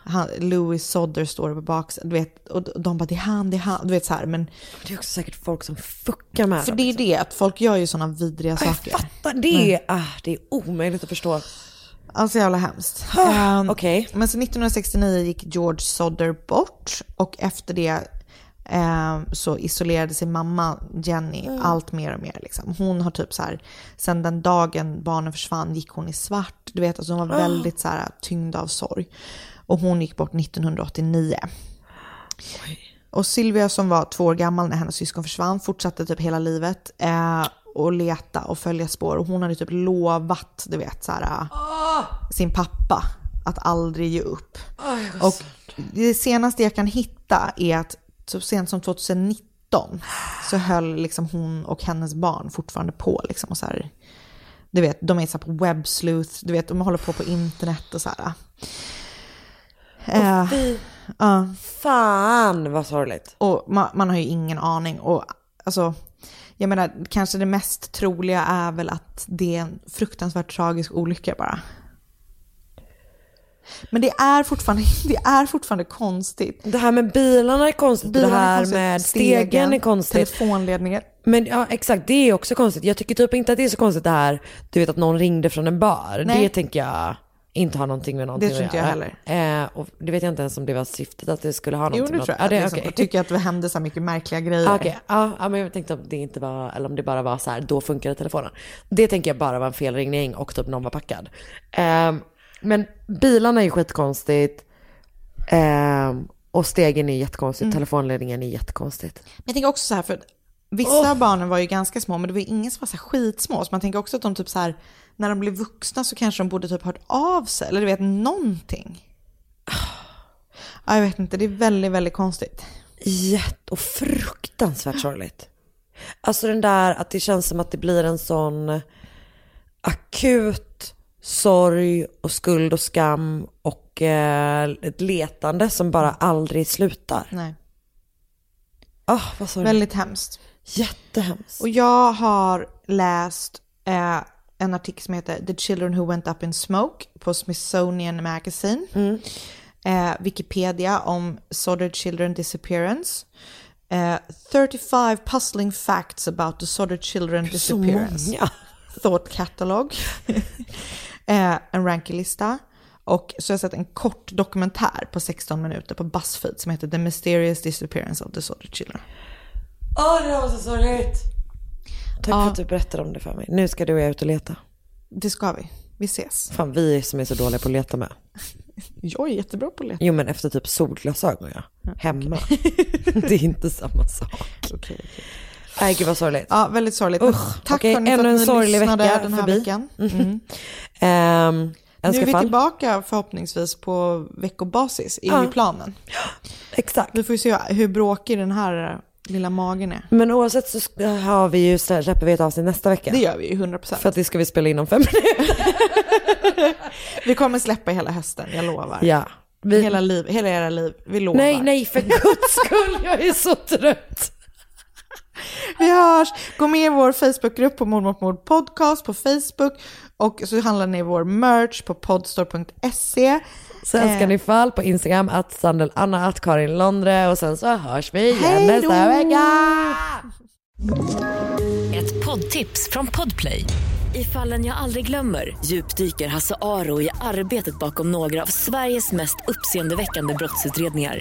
han, Louis Sodder står på baksidan, du vet, och de bara det är han, det är han, du vet så här, men... Det är också säkert folk som fuckar med För dem, det är liksom. det, att folk gör ju sådana vidriga saker. Jag fattar, det är, ah, det är omöjligt att förstå. Alltså jävla hemskt. Ah, Ehm, Okej. Men så 1969 gick George Sodder bort och efter det ehm, så isolerade sig mamma Jenny Mm. allt mer och mer. Liksom. Hon har typ så här, sen den dagen barnen försvann gick hon i svart. Du vet, alltså hon var Ah. väldigt så här tyngd av sorg. Och hon gick bort 1989. Och Sylvia som var två år gammal när hennes syskon försvann fortsatte typ hela livet eh, och leta och följa spår. Och hon hade typ lovat, du vet, så här, eh, sin pappa att aldrig ge upp. och det senaste jag kan hitta är att så sent som 2019 så höll liksom hon och hennes barn fortfarande på liksom och så här, du vet, de är så på webbsleuth, du vet, de håller på på internet och så här. Eh, ja. Fan vad sorgligt. Och man, man har ju ingen aning. Och alltså, jag menar, kanske det mest troliga är väl att det är en fruktansvärt tragisk olycka bara. Men det är fortfarande, det är fortfarande konstigt. Det här med bilarna är konstigt, Bilarna det är här konstigt, med stegen, är konstigt. Telefonledningar. Men ja, exakt, det är också konstigt. Jag tycker typ inte att det är så konstigt det här, du vet att någon ringde från en bar. Nej. Det tänker jag inte har någonting med någonting Det tror inte jag göra. Eh, och det vet jag inte ens om det var syftet att det skulle ha någonting Jo, det tror jag. Ja, det. Jag tycker att det hände så mycket märkliga grejer. Ah, Okej, ja, ja, men jag tänkte om det inte var, eller om det bara var så här, då funkade telefonen. Det tänker jag bara var en felringning och typ någon var packad. Ehm, men bilarna är ju skitkonstigt. Ehm, och stegen är jättekonstigt, Mm. telefonledningen är jättekonstigt. Men jag tänker också så här, för vissa av barnen var ju ganska små, men det var ju ingen som var så här skitsmå. Så man tänker också att de typ så här, när de blev vuxna så kanske de borde typ hört av sig, eller du vet, någonting. Ja, jag vet inte, det är väldigt, väldigt konstigt. Jätte och fruktansvärt sorgligt. Alltså den där att det känns som att det blir en sån akut sorg och skuld och skam och eh, ett letande som bara aldrig slutar. Nej. Ah, vad. Väldigt hemskt. Jättehemskt. Och jag har läst eh, en artikel som heter The Children Who Went Up in Smoke på Smithsonian Magazine. Eh, Wikipedia om Sodder Children Disappearance. Eh, 35 puzzling facts about the Sodder Children Så Disappearance. många. Thought Catalog. eh, en rankinglista. Och så har jag sett en kort dokumentär på 16 minuter på Buzzfeed som heter The Mysterious Disappearance of the Sodder Children. Åh, det var så sorgligt. Tack Ja. för att du berättade om det för mig. Nu ska du och jag ut och leta. Det ska vi. Vi ses. Fan, vi som är så dåliga på att leta med. Jag är jättebra på att leta. Jo, men efter typ solglasögon, ja. Hemma. det är inte samma sak. Nej, gud vad sorgligt. Ja, väldigt sorgligt. Usch, Tack okej, hörni för att ni sorglig lyssnade vecka den här förbi. veckan. Mm. Ehm, Nu är vi tillbaka förhoppningsvis på veckobasis, är Ja. ju planen. Exakt. Vi får ju se hur bråkig den här eh, lilla magen är. Men oavsett så har vi ju, släpper vi ett avsnitt nästa vecka. Det gör vi ju, 100%. För att det ska vi spela in om fem minuter. Vi kommer släppa hela hösten, jag lovar. Ja. Vi... Hela, liv, hela era liv, vi lovar. Nej, nej, för guds skull, jag är så trött. Vi hörs! Gå med i vår Facebookgrupp på Mord mot mord podcast på Facebook och så handlar ni vår merch på podstore.se. Sen ska Eh. ni fall på Instagram, att Sandel Anna, att Karin Londre och sen så hörs vi igen nästa vecka. Ett poddtips från Podplay. I fallen jag aldrig glömmer djupdyker Hasse Aro i arbetet bakom några av Sveriges mest uppseendeväckande brottsutredningar.